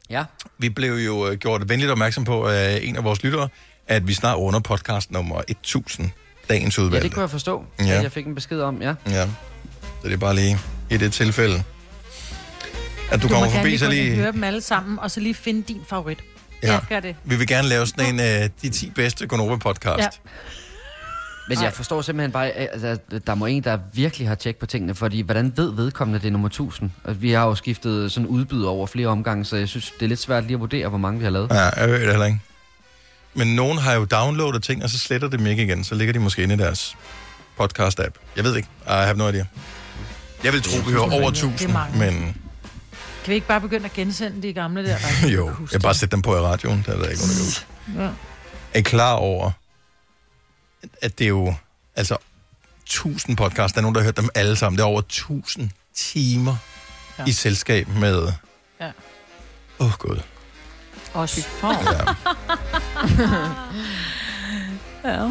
Ja. Vi blev jo øh, gjort venligt opmærksom på af en af vores lyttere, at vi snart runder podcast nummer 1000, dagens Ja, udvalgte. det kunne jeg forstå, Ja. ja. at jeg fik en besked om, ja. Ja, så det er bare lige i det tilfælde, at du, du kommer forbi, lige så lige... høre dem alle sammen, og så lige finde din favorit. Ja. gør det. Vi vil gerne lave sådan en af de 10 bedste Gonova-podcast. Ja. Men jeg forstår simpelthen bare, at altså, der må en, der virkelig har tjek på tingene, fordi hvordan ved vedkommende, det er nummer 1000? Altså, vi har jo skiftet sådan udbyder over flere omgange, så jeg synes, det er lidt svært lige at vurdere, hvor mange vi har lavet. ja, jeg ved det heller ikke. Men nogen har jo downloadet ting, og så sletter de dem ikke igen. Så ligger de måske inde i deres podcast-app. Jeg ved ikke. I have no idea. Jeg vil tro, vi hører over Det er 1000, mange. men Kan vi ikke bare begynde at gensende de gamle der? jo, jeg bare sætte dem på i radioen. Der er der ikke nogen, der. Ja. Er I klar over, at det er jo, altså, 1000 podcasts, der er nogen, der har hørt dem alle sammen. Det er over 1000 timer Ja. i selskab med... Ja. Åh, oh, gud. Også. Ja. ja.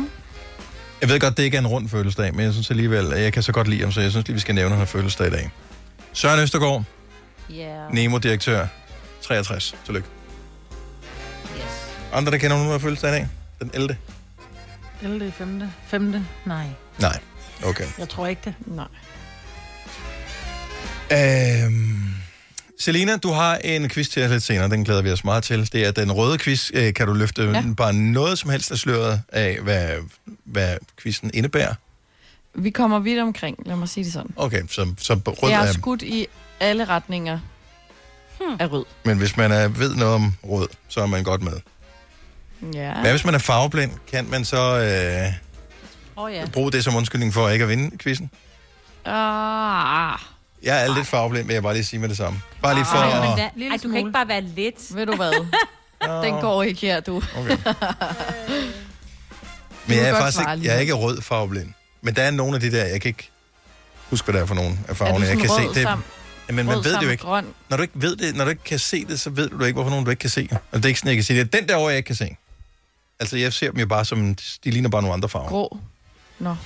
Jeg ved godt, det ikke er en rund fødselsdag, men jeg synes alligevel, at jeg kan så godt lide ham, så jeg synes lige, vi skal nævne, at han har fødselsdag i dag. Søren Østergaard, Yeah. Nemo-direktør, 63. Tillykke. Yes. Andre, der kender nogen, der har fødselsdag i dag? Den 11. 11. 5. 5. Nej, Nej. Okay. jeg tror ikke det. Nej. Øhm, Selina, du har en quiz til os lidt senere. Den glæder vi os meget til. Det er den røde quiz. Øh, Kan du løfte Ja. bare noget som helst af sløret af, hvad, hvad quizzen indebærer? Vi kommer vidt omkring, lad mig sige det sådan. Okay, så, så rød Jeg er... er skudt i alle retninger Hmm. af rød. Men hvis man er, ved noget om rød, så er man godt med. Ja. Hvad hvis man er farveblind? Kan man så øh, Oh, ja. bruge det som undskyldning for ikke at vinde quizzen? Ah. Jeg er lidt farveblind, vil jeg bare lige sige med det samme. Bare lige for Ej, men at... da, ej, du kan ikke bare være lidt. Ved du hvad? Den går ikke her, du. Okay. Men jeg er faktisk ikke, jeg er ikke rød farveblind. Men der er nogle af de der, jeg kan ikke huske, hvad der er for nogle af Er farverne. jeg kan rød se det. sammen- Jamen, man rød ved det jo ikke. Grøn. Når du ikke ved det, når du ikke kan se det, så ved du ikke, hvorfor nogen du ikke kan se. Og det er ikke sådan, jeg kan sige det. Den der over, jeg ikke kan se. Altså, jeg ser dem jo bare som, de ligner bare nogle andre farver. Grå. Nå.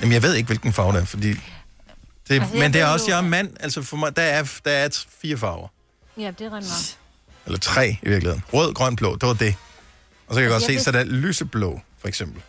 Jamen, jeg ved ikke, hvilken farve det er, fordi... Det, Altså, altså, men det er også, jeg er mand. Altså, for mig, der er, der er fire farver. Ja, det er rent nok. Eller tre, i virkeligheden. Rød, grøn, blå. Det var det. Og så kan jeg godt Altså, jeg se, så ved- der er lyseblå, for eksempel.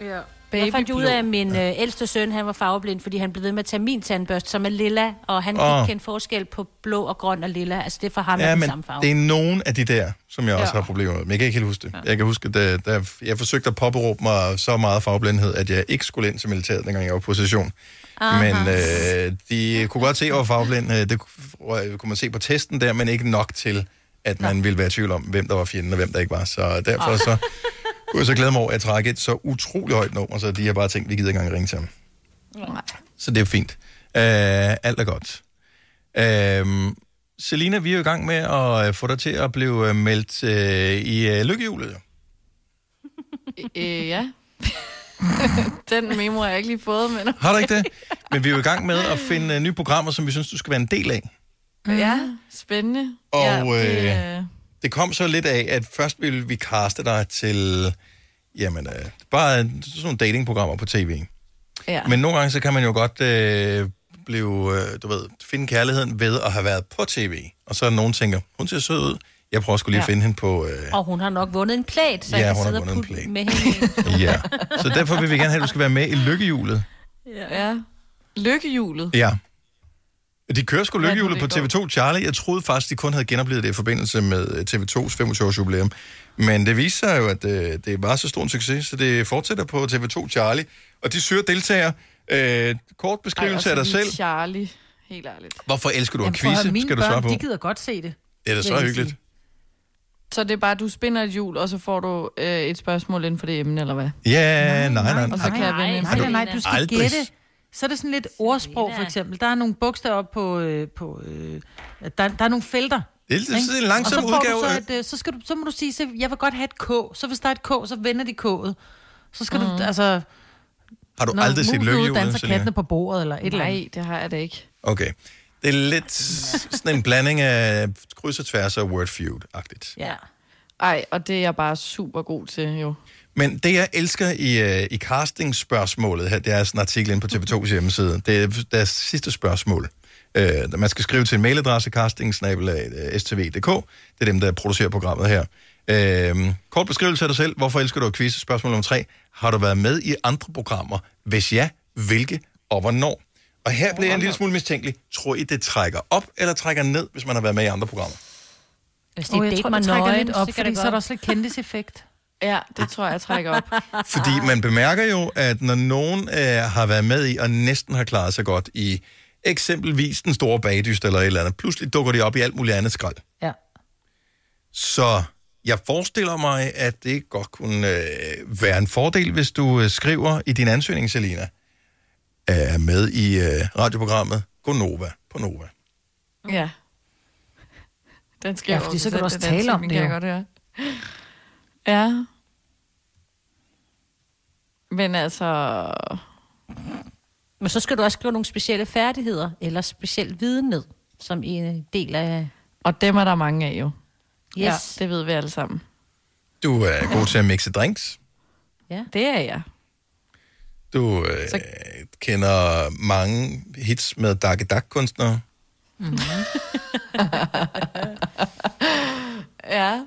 Ja. Jeg fandt ud af, at min øh, ældste søn, han var farveblind, fordi han blev ved med at tage min tandbørste, som er lilla, og han kan Åh. ikke kende forskel på blå og grøn og lilla. Altså, det er for ham, Ja, er den men samme farve. det er nogen af de der, som jeg også Ja. har problemer med. Men jeg kan ikke helt huske det. Jeg kan huske, at der, der, jeg forsøgte at påberåbe mig så meget farveblindhed, at jeg ikke skulle ind til militæret, dengang jeg var på session. Aha. Men øh, de kunne godt se, at jeg var farveblind. Øh, Det kunne man se på testen der, men ikke nok til, at man ville være i tvivl om, hvem der var fjenden og hvem der ikke var. Så derfor så kunne jeg så glæde mig over, at jeg træk et så utrolig højt nummer, så de har bare tænkt, vi gider ikke engang ringe til ham. Nej. Så det er fint. Øh, alt er godt. Øh, Selina, vi er jo i gang med at øh, få dig til at blive øh, meldt øh, i øh, lykkehjulet. jo. Øh, ja. Den memo har jeg ikke lige fået, men... Har du ikke det? Men vi er jo i gang med at finde øh, nye programmer, som vi synes, du skal være en del af. Ja, spændende. Og ja, øh, øh, det kom så lidt af, at først ville vi kaste dig til, jamen, øh, bare sådan nogle datingprogrammer på tv. ja. Men nogle gange, så kan man jo godt øh, blive, øh, du ved, finde kærligheden ved at have været på tv. Og så er nogen, tænker, hun ser sød ud. Jeg prøver sgu lige at Ja. finde hende på... Øh, Og hun har nok vundet en plæt, så Ja, jeg hun kan har sidde og putte med hende. ja. Så derfor vil vi gerne have, at du skal være med i lykkehjulet. ja. Lykkehjulet. Ja. De kører sgu lykkehjulet på det TV2 Charlie. Jeg troede faktisk, de kun havde genoplevet det i forbindelse med øh, TV2's 25-års jubilæum. Men det viser sig jo, at øh, det var så stor en succes, så det fortsætter på TV2 Charlie. Og de søger deltagere. Øh, kort beskrivelse Ej, af dig selv. Charlie, helt ærligt. Hvorfor elsker du at Jamen, for quizze, skal du svare på. de gider godt se det. Det er så hyggeligt. sige. Så det er bare, at du spinder et hjul, og så får du øh, et spørgsmål inden for det emne, eller hvad? Ja, nej, nej. Og så kan jeg vinde Nej, nej, nej, du skal Aldrig. gætte. Så er det sådan lidt ordsprog, for eksempel. Der er nogle bogstaver på... Øh, på øh, der, der er nogle felter. Det er, er sådan en langsom og så udgave. Så, et, øh, så, skal du, så må du sige, så jeg vil godt have et K. Så hvis der er et K, så vender de K'et. Så skal mm. du, altså... Har du når aldrig set lykkehjulet, ude danser kattene på bordet, eller et eller andet. Nej, det har jeg da ikke. Okay. Det er lidt sådan en blanding af kryds og tværs og word feud-agtigt. Ja. Ej, og det er jeg bare super god til, jo. Men det, jeg elsker i, uh, i casting-spørgsmålet her, det er sådan en artikel inde på TV2's hjemmeside. Det er deres sidste spørgsmål. Uh, man skal skrive til en mailadresse, casting-stv.dk. Det er dem, der producerer programmet her. Uh, kort beskrivelse af dig selv. Hvorfor elsker du at quizze? Spørgsmål nummer tre. Har du været med i andre programmer? Hvis ja, hvilke og hvornår? Og her bliver jeg en lille smule mistænkelig. Tror I, det trækker op eller trækker ned, hvis man har været med i andre programmer? Hvis Og det er jeg tror, det trækker lidt op, fordi det så er der også lidt kendiseffekt. Ja, det tror jeg, jeg trækker op. Fordi man bemærker jo, at når nogen øh, har været med i og næsten har klaret sig godt i eksempelvis den store bagdyst eller et eller andet, pludselig dukker de op i alt muligt andet skrald. Ja. Så jeg forestiller mig, at det godt kunne øh, være en fordel, hvis du øh, skriver i din ansøgning, Selina, er med i øh, radioprogrammet Gonova på Nova. Ja. Den skal Ja, fordi så kan du også tale om det kan jeg godt høre. Ja. Men altså... Men så skal du også skrive nogle specielle færdigheder, eller speciel viden ned, som en del af... Og dem er der mange af jo. Yes. Ja, det ved vi alle sammen. Du er god til at mixe drinks. Ja. Det er jeg. Du øh, Så- kender mange hits med Dark Duck-kunstnere. Mm-hmm. ja.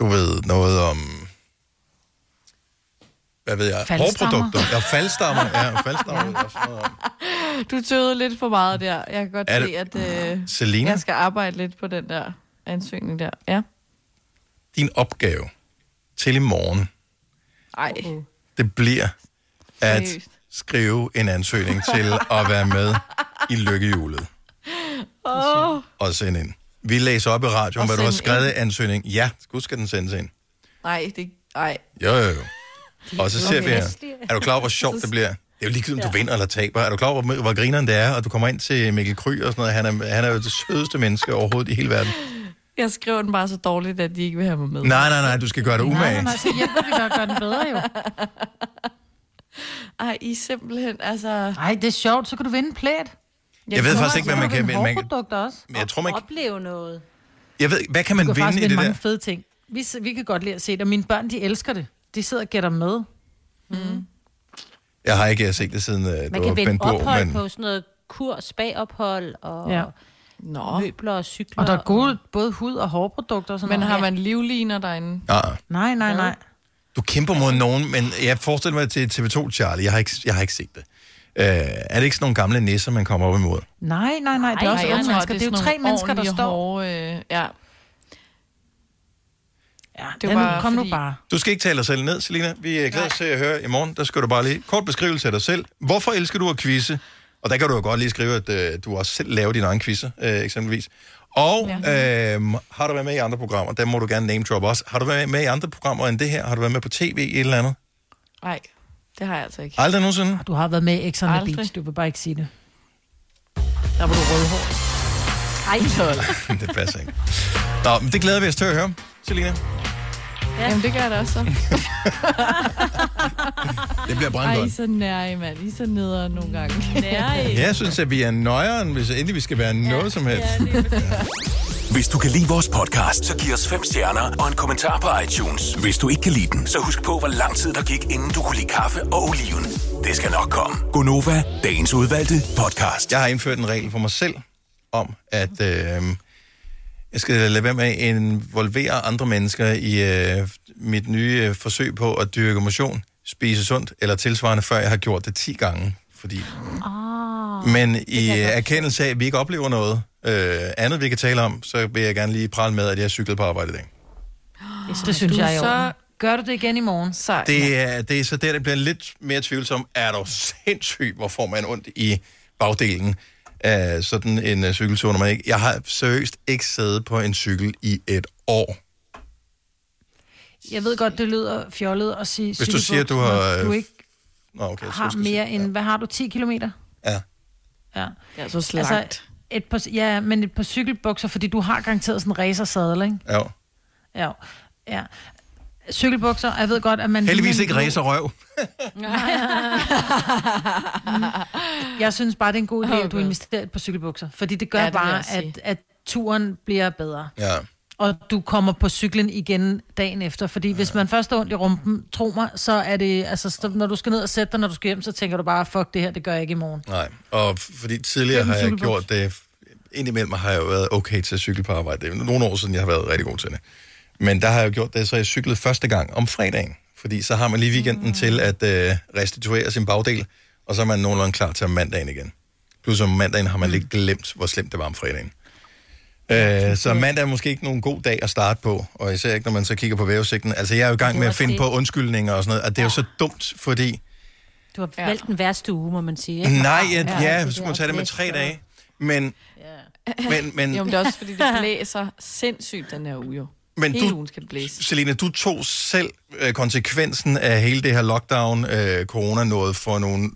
Du ved noget om... Hvad ved jeg? Hårprodukter. Ja, faldstammer. Ja, faldstammer. om. Du tøvede lidt for meget der. Jeg kan godt Er se, det- at øh, Selina? jeg skal arbejde lidt på den der ansøgning der. Ja. Din opgave til i morgen, Ej. det bliver at Seriøst? skrive en ansøgning til at være med i lykkehjulet Åh. og sende ind. Vi læser op i radioen, Og hvad du har skrevet i ind? ansøgning. Ja, gud skal den sendes ind. Nej, det... Ej. Jo, jo, jo. Og så ser Okay. vi her. Er du klar over, hvor sjovt det bliver? Det er jo ligegyldigt, om du vinder eller taber. Er du klar over, hvor, hvor grineren det er, og du kommer ind til Mikkel Kry og sådan noget. Han er, han er jo det sødeste menneske overhovedet i hele verden. Jeg skriver den bare så dårligt, at de ikke vil have mig med. Nej, nej, nej, du skal gøre det Nej, umage. nej, nej, så hjælper vi dig at gøre den bedre jo. Ej, I simpelthen, altså... Nej, det er sjovt, så kan du vinde plæt. Jeg ved faktisk ikke, hvad man kan vinde. Man kan- også. Jeg tror, man kan- Opleve noget. Jeg ved, hvad kan man du kan vinde i det vinde der? mange fede ting. Vi, vi kan godt lide at se det, og mine børn, de elsker det. De sidder og gætter med. Mm. Jeg har ikke set det siden uh, det Man var kan vinde ophold men på sådan noget kur, spagophold og Ja. Nå. møbler og cykler. Og der er gode, både hud- og hårprodukter og sådan Men noget. har man livliner derinde? nej. Nej, nej, nej. Du kæmper mod nogen, men jeg forestiller mig til TV2, Charlie. Jeg har ikke, jeg har ikke set det. Uh, er det ikke sådan nogle gamle nisser, man kommer op imod? Nej, nej, nej, det er også jeg unge mennesker. Det er jo tre mennesker, der står. Hårde, øh, ja. Ja, det var var kom fordi- nu bare. Du skal ikke tale dig selv ned, Selina. Vi er glade til at høre i morgen. Der skal du bare lige kort beskrivelse af dig selv. Hvorfor elsker du at quizze? Og der kan du jo godt lige skrive, at øh, du også selv laver dine egne quizzer, øh, eksempelvis. Og ja. øh, har du været med i andre programmer? Der må du gerne name drop også. Har du været med i andre programmer end det her? Har du været med på tv i et eller andet? Nej, det har jeg altså ikke. Aldrig nogensinde? Du har været med i X on the Aldrig. Beach, du vil bare ikke sige det. Der var du rødhår. Ej, det passer ikke. Nå, men det glæder vi os til at høre, Selina. Jamen, det gør jeg da også så. Det bliver Ej, I brandgodt. er så nære, mand. I er så nedere nogle gange. Nære Ja, jeg synes, at vi er nøjeren, hvis endelig vi skal være noget som helst. Hvis du kan lide vores podcast, så giv os fem stjerner og en kommentar på iTunes. Hvis du ikke kan lide den, så husk på, hvor lang tid der gik, inden du kunne lide kaffe og oliven. Det skal nok komme. Gonova, dagens udvalgte podcast. Jeg har indført en regel for mig selv om, at øh, jeg skal lade være med at involvere andre mennesker i øh, mit nye øh, forsøg på at dyrke motion, spise sundt eller tilsvarende, før jeg har gjort det 10 gange. Fordi... Oh, Men i erkendelse af, at vi ikke oplever noget øh, andet, vi kan tale om, så vil jeg gerne lige prale med, at jeg cyklede på arbejde i dag. Det synes jeg er i så- orden. Gør du det igen i morgen? Så, Det er, det er så der, det bliver lidt mere tvivlsom. Er du sindssyg, hvor får man ondt i bagdelen af sådan en uh, cykeltur, når man ikke... Jeg har seriøst ikke siddet på en cykel i et år. Jeg ved godt, det lyder fjollet at sige Hvis du siger, du har, Du øh, ikke Nå, okay, jeg har mere end... Hvad har du? 10 kilometer? Ja. Ja. Det er så slankt. Altså, et par, ja, men et par cykelbukser, fordi du har garanteret sådan en racersadel, ikke? Ja. Ja. ja. Cykelbukser, jeg ved godt, at man... Heldigvis ikke racer røv. Jeg synes bare, det er en god idé, at du investerer på cykelbukser. Fordi det gør Ja, det bare, at, at turen bliver bedre. Ja. Og du kommer på cyklen igen dagen efter. Fordi ja. hvis man først har ondt i rumpen, tro mig, så er det... Altså, så, når du skal ned og sætte dig, når du skal hjem, så tænker du bare, fuck det her, det gør jeg ikke i morgen. Nej, og fordi tidligere er har jeg gjort det... Indimellem har jeg jo været okay til at cykle på arbejde. Det er nogle år siden, jeg har været rigtig god til det. Men der har jeg jo gjort det, så jeg cyklede første gang om fredagen. Fordi så har man lige weekenden mm. til at øh, restituere sin bagdel, og så er man nogenlunde klar til om mandagen igen. Plus om mandagen har man lidt glemt, hvor slemt det var om fredagen. Øh, så mandag er måske ikke nogen god dag at starte på, og især ikke, når man så kigger på vævesigten. Altså, jeg er jo i gang med at finde det. på undskyldninger og sådan noget, og det er jo så dumt, fordi... Du har valgt den værste uge, må man sige. Ikke? Nej, ja, Ja, ja, så skulle man tage det med tre og- dage. Men, men, men, Jo, men det er også, fordi det blæser sindssygt den her uge, jo. Men Hele du- ugen skal det blæse. Selina, du tog selv øh, konsekvensen af hele det her lockdown, øh, corona noget for nogle,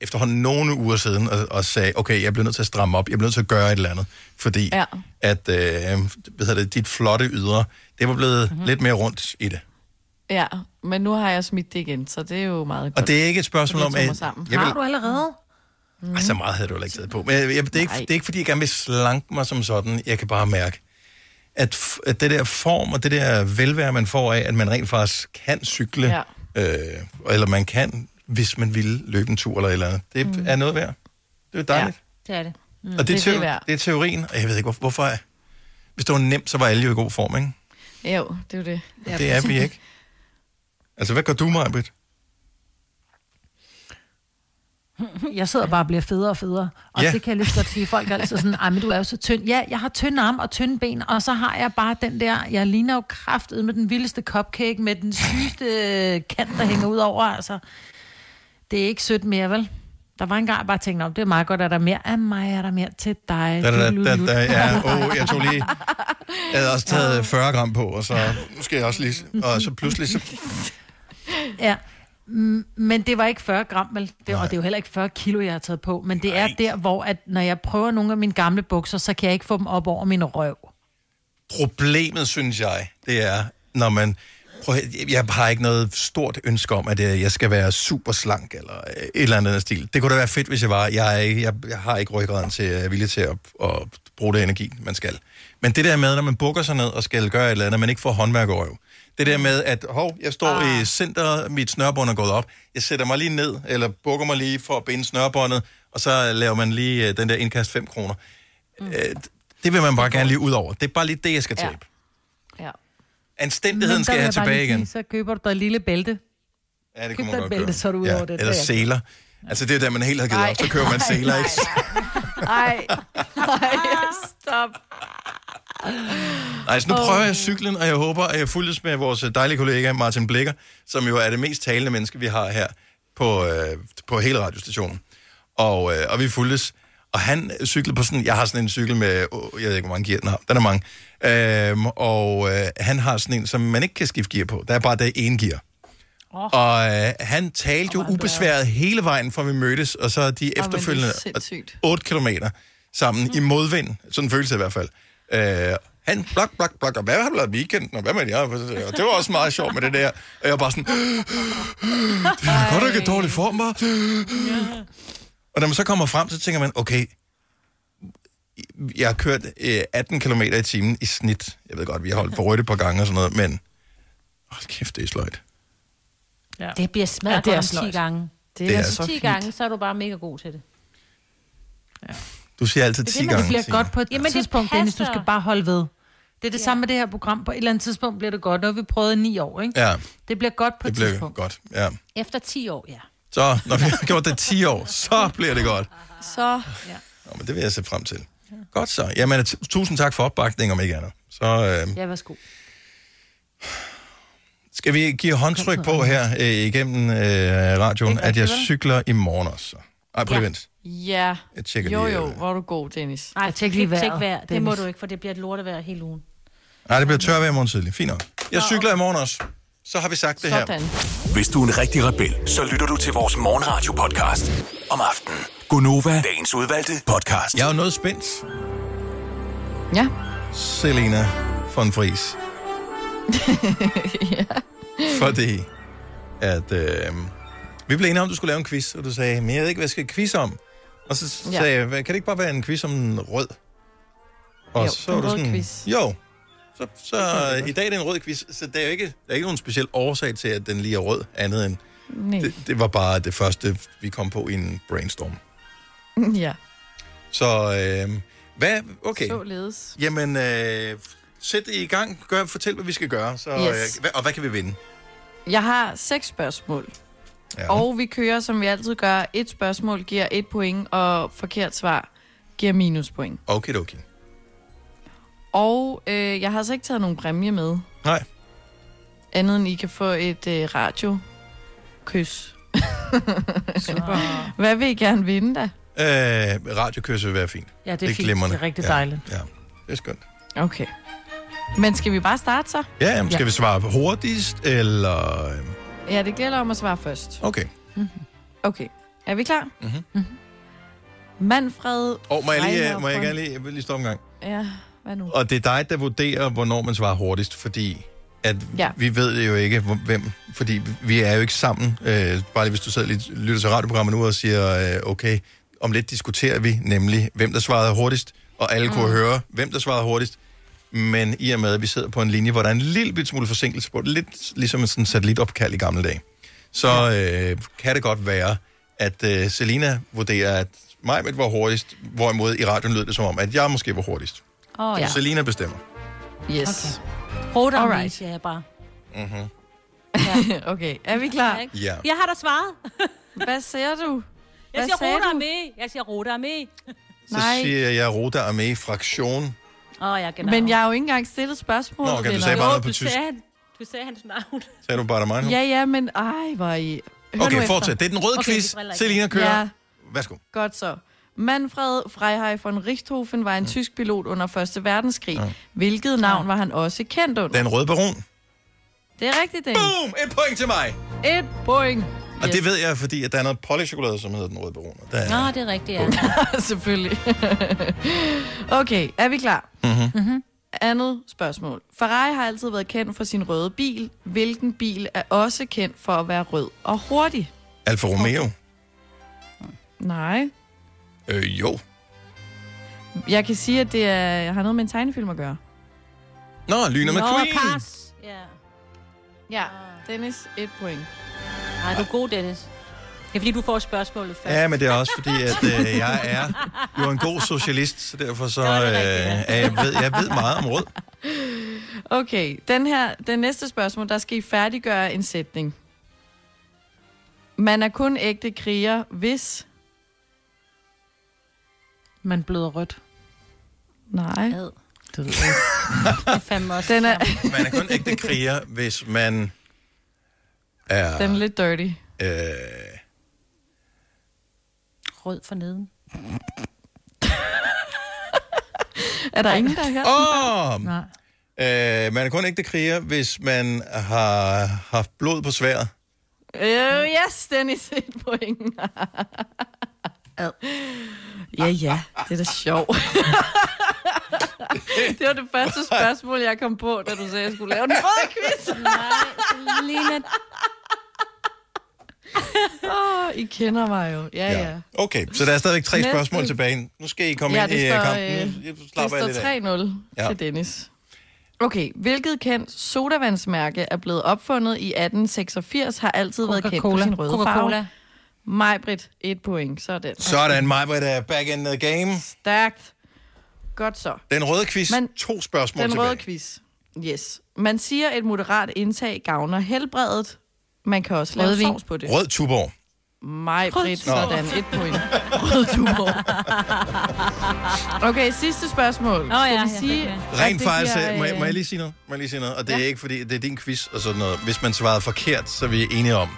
efterhånden nogle uger siden, og, og sagde, okay, jeg bliver nødt til at stramme op, jeg bliver nødt til at gøre et eller andet, fordi Ja. at, øh, hvad det, dit flotte ydre, det var blevet Mhm. mm-hmm. lidt mere rundt i det. Ja, men nu har jeg smidt det igen, så det er jo meget godt. Og det er ikke et spørgsmål om, at... Jeg vil, Har du allerede? mm. Ej, så meget havde du heller ikke taget på. Men jeg, jeg, det, er ikke, det er ikke, fordi jeg gerne vil slanke mig som sådan. Jeg kan bare mærke, at, at det der form og det der velvære, man får af, at man rent faktisk kan cykle, ja. øh, eller man kan, hvis man vil løbe en tur eller eller andet, det mm. er noget værd. Det er dejligt. Det er det. Mm. Og det er, teo- det er teorien, og jeg ved ikke, hvor, hvorfor... Hvis det var nemt, så var alle jo i god form, ikke? Jo, det er jo det. Ja. Det er vi ikke. Altså, hvad gør du, Majbrit? Jeg sidder bare og bliver federe og federe. Og Ja. det kan jeg lige godt sige. Folk er altid sådan, ej, men du er jo så tynd. Ja, jeg har tynde arme og tynde ben, og så har jeg bare den der, jeg ligner jo kraftet med den vildeste cupcake, med den sygeste kant, der hænger ud over. Altså, det er ikke sødt mere, vel? Der var en gang, jeg bare tænkte, om det er meget godt, at der er mere af mig, er der mere til dig. Da, da, da, da, ja, oh, jeg tog lige... Jeg havde også taget 40 gram på, og så nu skal jeg også lige... Og så pludselig så... Ja, men det var ikke 40 gram, vel? Det, og det er jo heller ikke 40 kilo, jeg har taget på. Men det er der, hvor at, når jeg prøver nogle af mine gamle bukser, så kan jeg ikke få dem op over min røv. Problemet, synes jeg, det er, når man... Prøv, at- jeg- har ikke noget stort ønske om, at øh, jeg skal være super slank eller øh, et eller andet stil. Det kunne da være fedt, hvis jeg var. Jeg, er ikke, jeg, jeg har ikke ryggraden til, er villig til at, at bruge det energi, man skal. Men det der med, når man bukker sig ned og skal gøre et eller andet, man ikke får håndværkerøv. Det der med, at hov, jeg står ah. i centret, mit snørbånd er gået op, jeg sætter mig lige ned, eller bukker mig lige for at binde snørbåndet, og så laver man lige øh, den der indkast 5 kroner. Mm. Det vil man bare gerne lige ud over. Det er bare lige det, jeg skal tabe. Ja. Anstændigheden Men skal jeg bare tilbage igen. Sige, så køber du dig et lille bælte. Ja, det Køb kunne man godt bælte, gøre. så er du ud over det. Eller er- seler. Altså, det er der, man helt har givet Ej. op. Så køber man seler, ikke? Ej, ej, stop. Nej, så nu prøver jeg cyklen, og jeg håber, at jeg fuldes med vores dejlige kollega Martin Blikker, som jo er det mest talende menneske, vi har her på, øh, på hele radiostationen. Og, øh, og vi fuldes. Og han cyklede på sådan, jeg har sådan en cykel med, oh, jeg ved ikke, hvor mange gear den har, den er mange. Øhm, og øh, han har sådan en, som man ikke kan skifte gear på. Der er bare det ene gear. Oh. Og øh, han talte jo ubesværet hele vejen, fra vi mødtes, og så de er efterfølgende sindssygt. 8 kilometer sammen mm. i modvind. Sådan følelse i hvert fald. Øh, Han blok, blok, blok, og hvad har du lavet weekenden, og hvad med jer? Og det var også meget sjovt med det der. Og jeg var bare sådan, det er godt, at ikke er dårlig form, var. Og når man så kommer frem, så tænker man, okay, jeg har kørt øh, 18 km i timen i snit. Jeg ved godt, vi har holdt på rødt et par gange og sådan noget, men hold kæft, det er sløjt. Ja. Det bliver smadret Ja, ja, det er godt om 10 sløjt. gange. Det er så 10 fint. gange, så er du bare mega god til det. Du siger altid Det, 10 er det, gange. bliver Signe. godt på et Jamen, det tidspunkt, Dennis. Du skal bare holde ved. Det er det ja. samme med det her program. På et eller andet tidspunkt bliver det godt. Nu har vi prøvet i ni år, ikke? Ja, Det bliver godt på det et bliver tidspunkt. godt. Ja. Efter 10 år, ja. Så når vi har gjort det 10 år, så bliver det godt. Så, ja. Nå, men det vil jeg se frem til. Godt så. Jamen, t- tusind tak for opbakningen, om ikke andet. Så øh, Ja, værsgo. skal vi give håndtryk på her øh, igennem øh, radioen, at jeg cykler i morgen også. Ej, prøv Ja. vent. Ja. Jeg tjekker Jo, lige, jo, øh, hvor er du god, Dennis. Nej, tjek lige tjek vejret, vejr. Det må du ikke, for det bliver et lortevejr hele ugen. Nej, det bliver tørvejr i morgen tidlig. Fint nok. Jeg cykler i morgen også. Så har vi sagt det her. Sådan. Hvis du er en rigtig rebel, så lytter du til vores morgenradio-podcast om aftenen. Gunova, dagens udvalgte podcast. Jeg er jo noget spændt, Ja. Selena von Fries. ja. Fordi at øh, vi blev enige om, at du skulle lave en quiz, og du sagde, men jeg ved ikke, hvad jeg skal quiz om. Og så Ja. sagde jeg, "Hvad- kan det ikke bare være en quiz om en rød? Og Jo, så en rød sådan, quiz. jo. Så, så i dag er det en rød quiz, så der er jo ikke, der er ikke nogen speciel årsag til, at den lige er rød, andet end, Nej. det, det var bare det første, vi kom på i en brainstorm. Ja. Så, øh, hvad, okay. Således. Jamen, øh, sæt det i gang. Gør, fortæl, hvad vi skal gøre. Så, Yes. øh, og hvad kan vi vinde? Jeg har seks spørgsmål. Ja. Og vi kører, som vi altid gør. Et spørgsmål giver et point, og forkert svar giver minuspoint. Okay, okay. Og øh, jeg har altså ikke taget nogen præmie med. Nej. Andet end I kan få et øh, radio-kys. Super. Hvad vil I gerne vinde da? Øh, radiokørs vil være fint. Ja, det er, fint. glimrende. Det er rigtig Ja, dejligt. Ja, det er skønt. Okay. Men skal vi bare starte så? Ja, jamen, skal Ja. vi svare hurtigst, eller... øh, Ja, det gælder om at svare først. Okay. Okay. Er vi klar? Mhm. Manfred Og må jeg lige, må jeg gerne lige, jeg vil lige stoppe en gang? Ja, hvad nu? Og det er dig, der vurderer, hvornår man svarer hurtigst, fordi at Ja. vi ved jo ikke, hvem, fordi vi er jo ikke sammen. Øh, bare lige hvis du sidder lidt, lytter til radioprogrammet nu og siger, øh, okay, om lidt diskuterer vi nemlig, hvem der svarede hurtigst, og alle mm. kunne høre, hvem der svarede hurtigst. Men i og med, at vi sidder på en linje, hvor der er en lille bit smule forsinkelse på, lidt ligesom en sådan satellitopkald i gamle dage, så øh, kan det godt være, at øh, Selina vurderer, at mig var hurtigst, hvorimod i radioen lød det som om, at jeg måske var hurtigst. Oh, Så ja. Selina bestemmer. Yes. Roter Alright. Alright. siger jeg bare. Mm-hmm. okay, er vi klar? Ja. Jeg har da svaret. Hvad siger du? Jeg Hvad siger sagde Roter du? med. Jeg siger Roter med. Så Nej. siger jeg, Roda med i fraktion. Åh, oh, ja, genau. Men jeg har jo ikke engang stillet spørgsmål. Nå, okay, du sagde bare noget på tysk. sagde, du sagde hans navn. Sagde du bare mig nu? Ja, ja, men ej, hvor I... Hør Okay, efter. fortsæt. Det er den røde Okay, quiz. Selina kører. Ja, Værsgo. godt så. Manfred Freiheit von Richthofen var en Mm. tysk pilot under 1. verdenskrig. Hvilket navn var han også kendt under? Den røde baron. Det er rigtigt, Dennis. Boom! Et point til mig. Et point. Og det ved jeg, fordi at der er noget polychokolade, som hedder den røde baron. Der er... Nå, det er rigtigt, ja. Selvfølgelig. okay, er vi klar? Mm-hmm. Mm-hmm. Andet spørgsmål. Ferrari har altid været kendt for sin røde bil. Hvilken bil er også kendt for at være rød og hurtig? Alfa Romeo. Nej. Øh, jo. Jeg kan sige, at det er, har noget med en tegnefilm at gøre. Nå, Lyner Nå, McQueen. pas. Ja. Ja, Dennis, et point. Nej, du er god, Dennis. Det er fordi, du får spørgsmålet først. Ja, men det er også fordi, at øh, jeg er jo en god socialist, så derfor så, øh, jeg, ved, jeg ved meget om rød. Okay, den her, den næste spørgsmål, der skal I færdiggøre en sætning. Man er kun ægte kriger, hvis... Man bløder rødt. Nej. Ad. Det ved jeg ikke. Det er fandme også Den er, Man er kun ægte kriger, hvis man er... den er lidt dirty. Øh, rød for neden. Er der ingen, der har hørt Åh! Nej. Øh, man er kun ægte kriger, hvis man har haft blod på sværet. Øh, yes, Dennis, et point. ja, ja, det er da sjovt. det Det var det første spørgsmål, jeg kom på, da du sagde, at jeg skulle lave en rød quiz. Nej, Lina. Åh, I kender mig jo. Ja, ja. ja. Okay, så der er stadigvæk tre Næste. spørgsmål tilbage. Nu skal I komme ja, ind i det øh, står, kampen. øh, Nu slapper jeg det står af. 3-0 Ja. til Dennis. Okay, hvilket kendt sodavandsmærke er blevet opfundet i 1886, har altid været kendt for sin røde Coca-Cola. farve. Majbrit, et point. Sådan. Sådan, Majbrit er back in the game. Stærkt. Godt så. Den røde quiz, Men- to spørgsmål Den tilbage. røde quiz. Yes. Man siger, at et moderat indtag gavner helbredet. Man kan også lave Rødvin. sovs på det. Rød Tuborg. Mig, Britt, Nå. sådan. Et point. Rød tuborg. Okay, sidste spørgsmål. Nå ja, Skal vi ja, sige, at Rent faktisk, øh, må, jeg, øh, må jeg lige sige noget? Må jeg lige sige noget? Og det er ikke, fordi det er din quiz og sådan noget. Hvis man svarede forkert, så er vi enige om,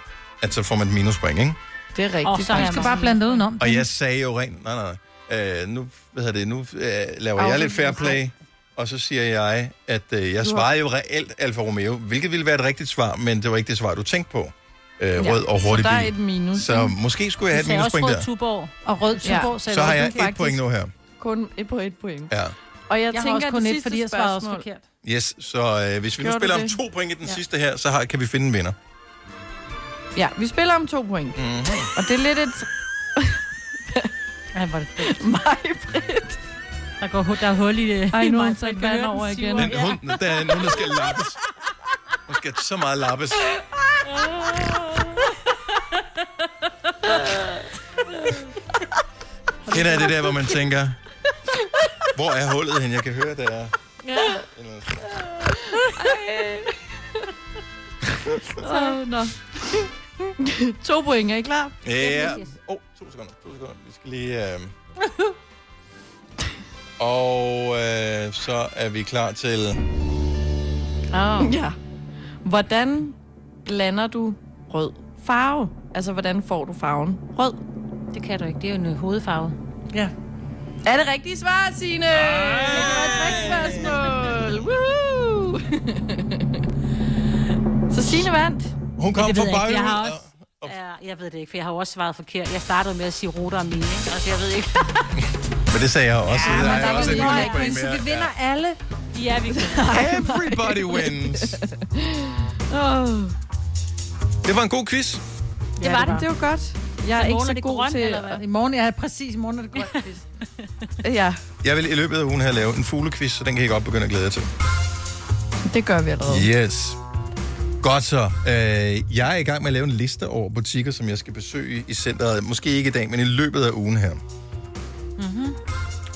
at så får man et minuspoint, ikke? Det er rigtigt. Åh, så jeg skal bare blande det udenom. Og jeg sagde jo rent... Nej, nej, nej. Øh, nu, hvad hedder det, nu øh, laver jeg lidt fair play, og så siger jeg, at øh, jeg svarer jo reelt Alfa Romeo, hvilket ville være et rigtigt svar, men det var ikke det svar, du tænkte på. Øh, Ja, rød og hurtig Så der er bil. et minus. Så måske skulle jeg have Du et sagde også minuspoint rød der. Tuborg. Og rød Ja. tuborg, sagde Så du har jeg faktisk- et point nu her. Kun et på et point. Ja. Og jeg, Jeg har tænker, også kun det et, sidste fordi jeg svarede også forkert. Yes, så øh, hvis vi nu Gjorde du spiller om to point i den Ja. sidste her, så har, kan vi finde en vinder. Ja, vi spiller om to point. Mm-hmm. Og det er lidt et... Ej, hvor er det fedt. Mig, Britt. Der, går, der er hul i det. Ej, i nu hun så sat vand over igen. Den hund, der er nogen, der skal lappes. Hun skal så meget lappes. Kender jeg det der, hvor man tænker, hvor er hullet hen? Jeg kan høre, der er... Åh, nå. to point, er I klar? Ja. Åh, oh, to sekunder, to sekunder. Vi skal lige... Øh... Og øh, så er vi klar til... Oh. Ja. Hvordan blander du rød farve? Altså, hvordan får du farven rød? Det kan du ikke. Det er jo en hovedfarve. Ja. Er det rigtige svar, Signe? Det var et trickspørgsmål. Woohoo! Så Signe vandt. Hun kom fra ved jeg har også... Ja, jeg ved det ikke, for jeg har også svaret forkert. Jeg startede med at sige ruter og mine? Altså, jeg ved ikke. Men det sagde jeg også. Ja, der men er der også et vi ikke så vi vinder alle. Ja, vi Everybody wins. Oh. Det var en god quiz. Det var det. Det var godt. Jeg er ikke morgen så er det god grøn, til... eller hvad? I morgen, ja, præcis. I morgen er det grønt. Ja, Jeg vil i løbet af ugen her lave en fuglequiz, så den kan I godt begynde at glæde jer til. det gør vi allerede. Yes. Godt så. Øh, jeg er i gang med at lave en liste over butikker, som jeg skal besøge i centret. Måske ikke i dag, men i løbet af ugen her.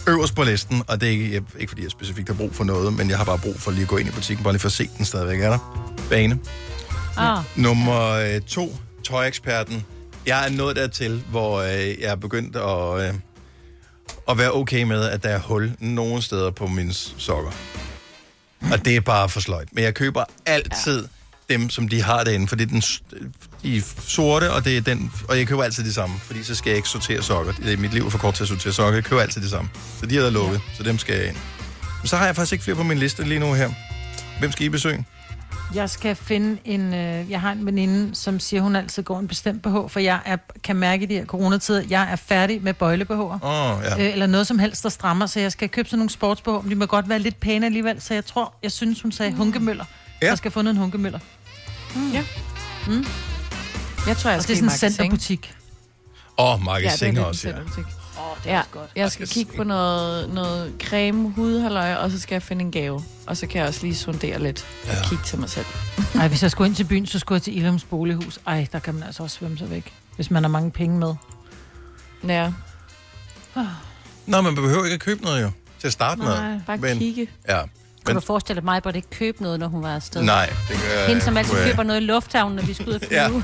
Øverst på listen, og det er ikke, jeg, ikke fordi jeg specifikt har brug for noget, men jeg har bare brug for lige at gå ind i butikken, bare lige for at se, den stadigvæk er der. Bane. Ah. Nummer øh, to, tøjeksperten. Jeg er nået dertil, hvor øh, jeg er begyndt at, øh, at være okay med, at der er hul nogle steder på mine sokker. Og det er bare for sløjt. Men jeg køber altid ja. dem, som de har derinde, for det er den, er sorte, og, det er den, og jeg køber altid de samme, fordi så skal jeg ikke sortere sokker. Det er mit liv er for kort til at sortere sokker. Jeg køber altid de samme. Så de er der lukket, ja. så dem skal jeg ind. Men så har jeg faktisk ikke flere på min liste lige nu her. Hvem skal I besøge? Jeg skal finde en... Øh, jeg har en veninde, som siger, hun altid går en bestemt BH, for jeg er, kan mærke i de her coronatider, jeg er færdig med bøjle oh, ja. Øh, eller noget som helst, der strammer, så jeg skal købe sådan nogle sports BH, men de må godt være lidt pæne alligevel, så jeg tror, jeg synes, hun sagde hunkemøller. Ja. Jeg skal have fundet en hunkemøller. Mm. Ja. Mm. Jeg tror, jeg Og skal det er i sådan en centerbutik. Åh, oh, Ja, det er magasin det, også, ja. Åh, det Ja, godt. jeg skal kigge på noget, noget creme, hudhalløj, og så skal jeg finde en gave. Og så kan jeg også lige sondere lidt og Ja. kigge til mig selv. Ej, hvis jeg skulle ind til byen, så skulle jeg til Ilums bolighus. Ej, der kan man altså også svømme sig væk, hvis man har mange penge med. Ja. Nå, man behøver ikke at købe noget jo, til at starte med. Nej, bare Men- kigge. Ja. Kunne Men, du forestille dig mig, at ikke købe noget, når hun var afsted? nej, det gør Hende, som altid jeg- køber noget i lufthavnen, når vi skal ud og Ja. flyve.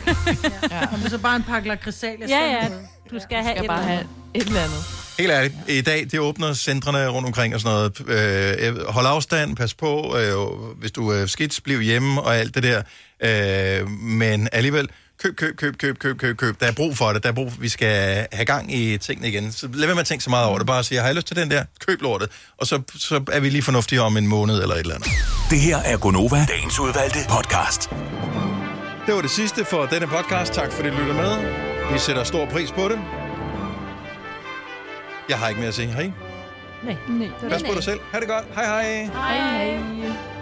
Ja. Og så bare en pakke lakridsal. ja, ja. Du skal have skal et bare eller have andet. et eller andet. Helt ærligt, i dag, det åbner centrene rundt omkring og sådan noget. Øh, hold afstand, pas på, øh, hvis du er skidt, bliv hjemme og alt det der. Øh, men alligevel, køb, køb, køb, køb, køb, køb, køb. Der er brug for det. Der er brug for, vi skal have gang i tingene igen. Så lad være med at tænke så meget over det. Bare sige, har jeg lyst til den der? Køb lortet. Og så, så er vi lige fornuftige om en måned eller et eller andet. Det her er Gonova, dagens udvalgte podcast. Det var det sidste for denne podcast. Tak fordi du lytter med. Vi sætter stor pris på det. Jeg har ikke mere at sige. Hej. Nej. Nej. Pas på dig selv. Ha' det godt. Hej hej. Hej hej.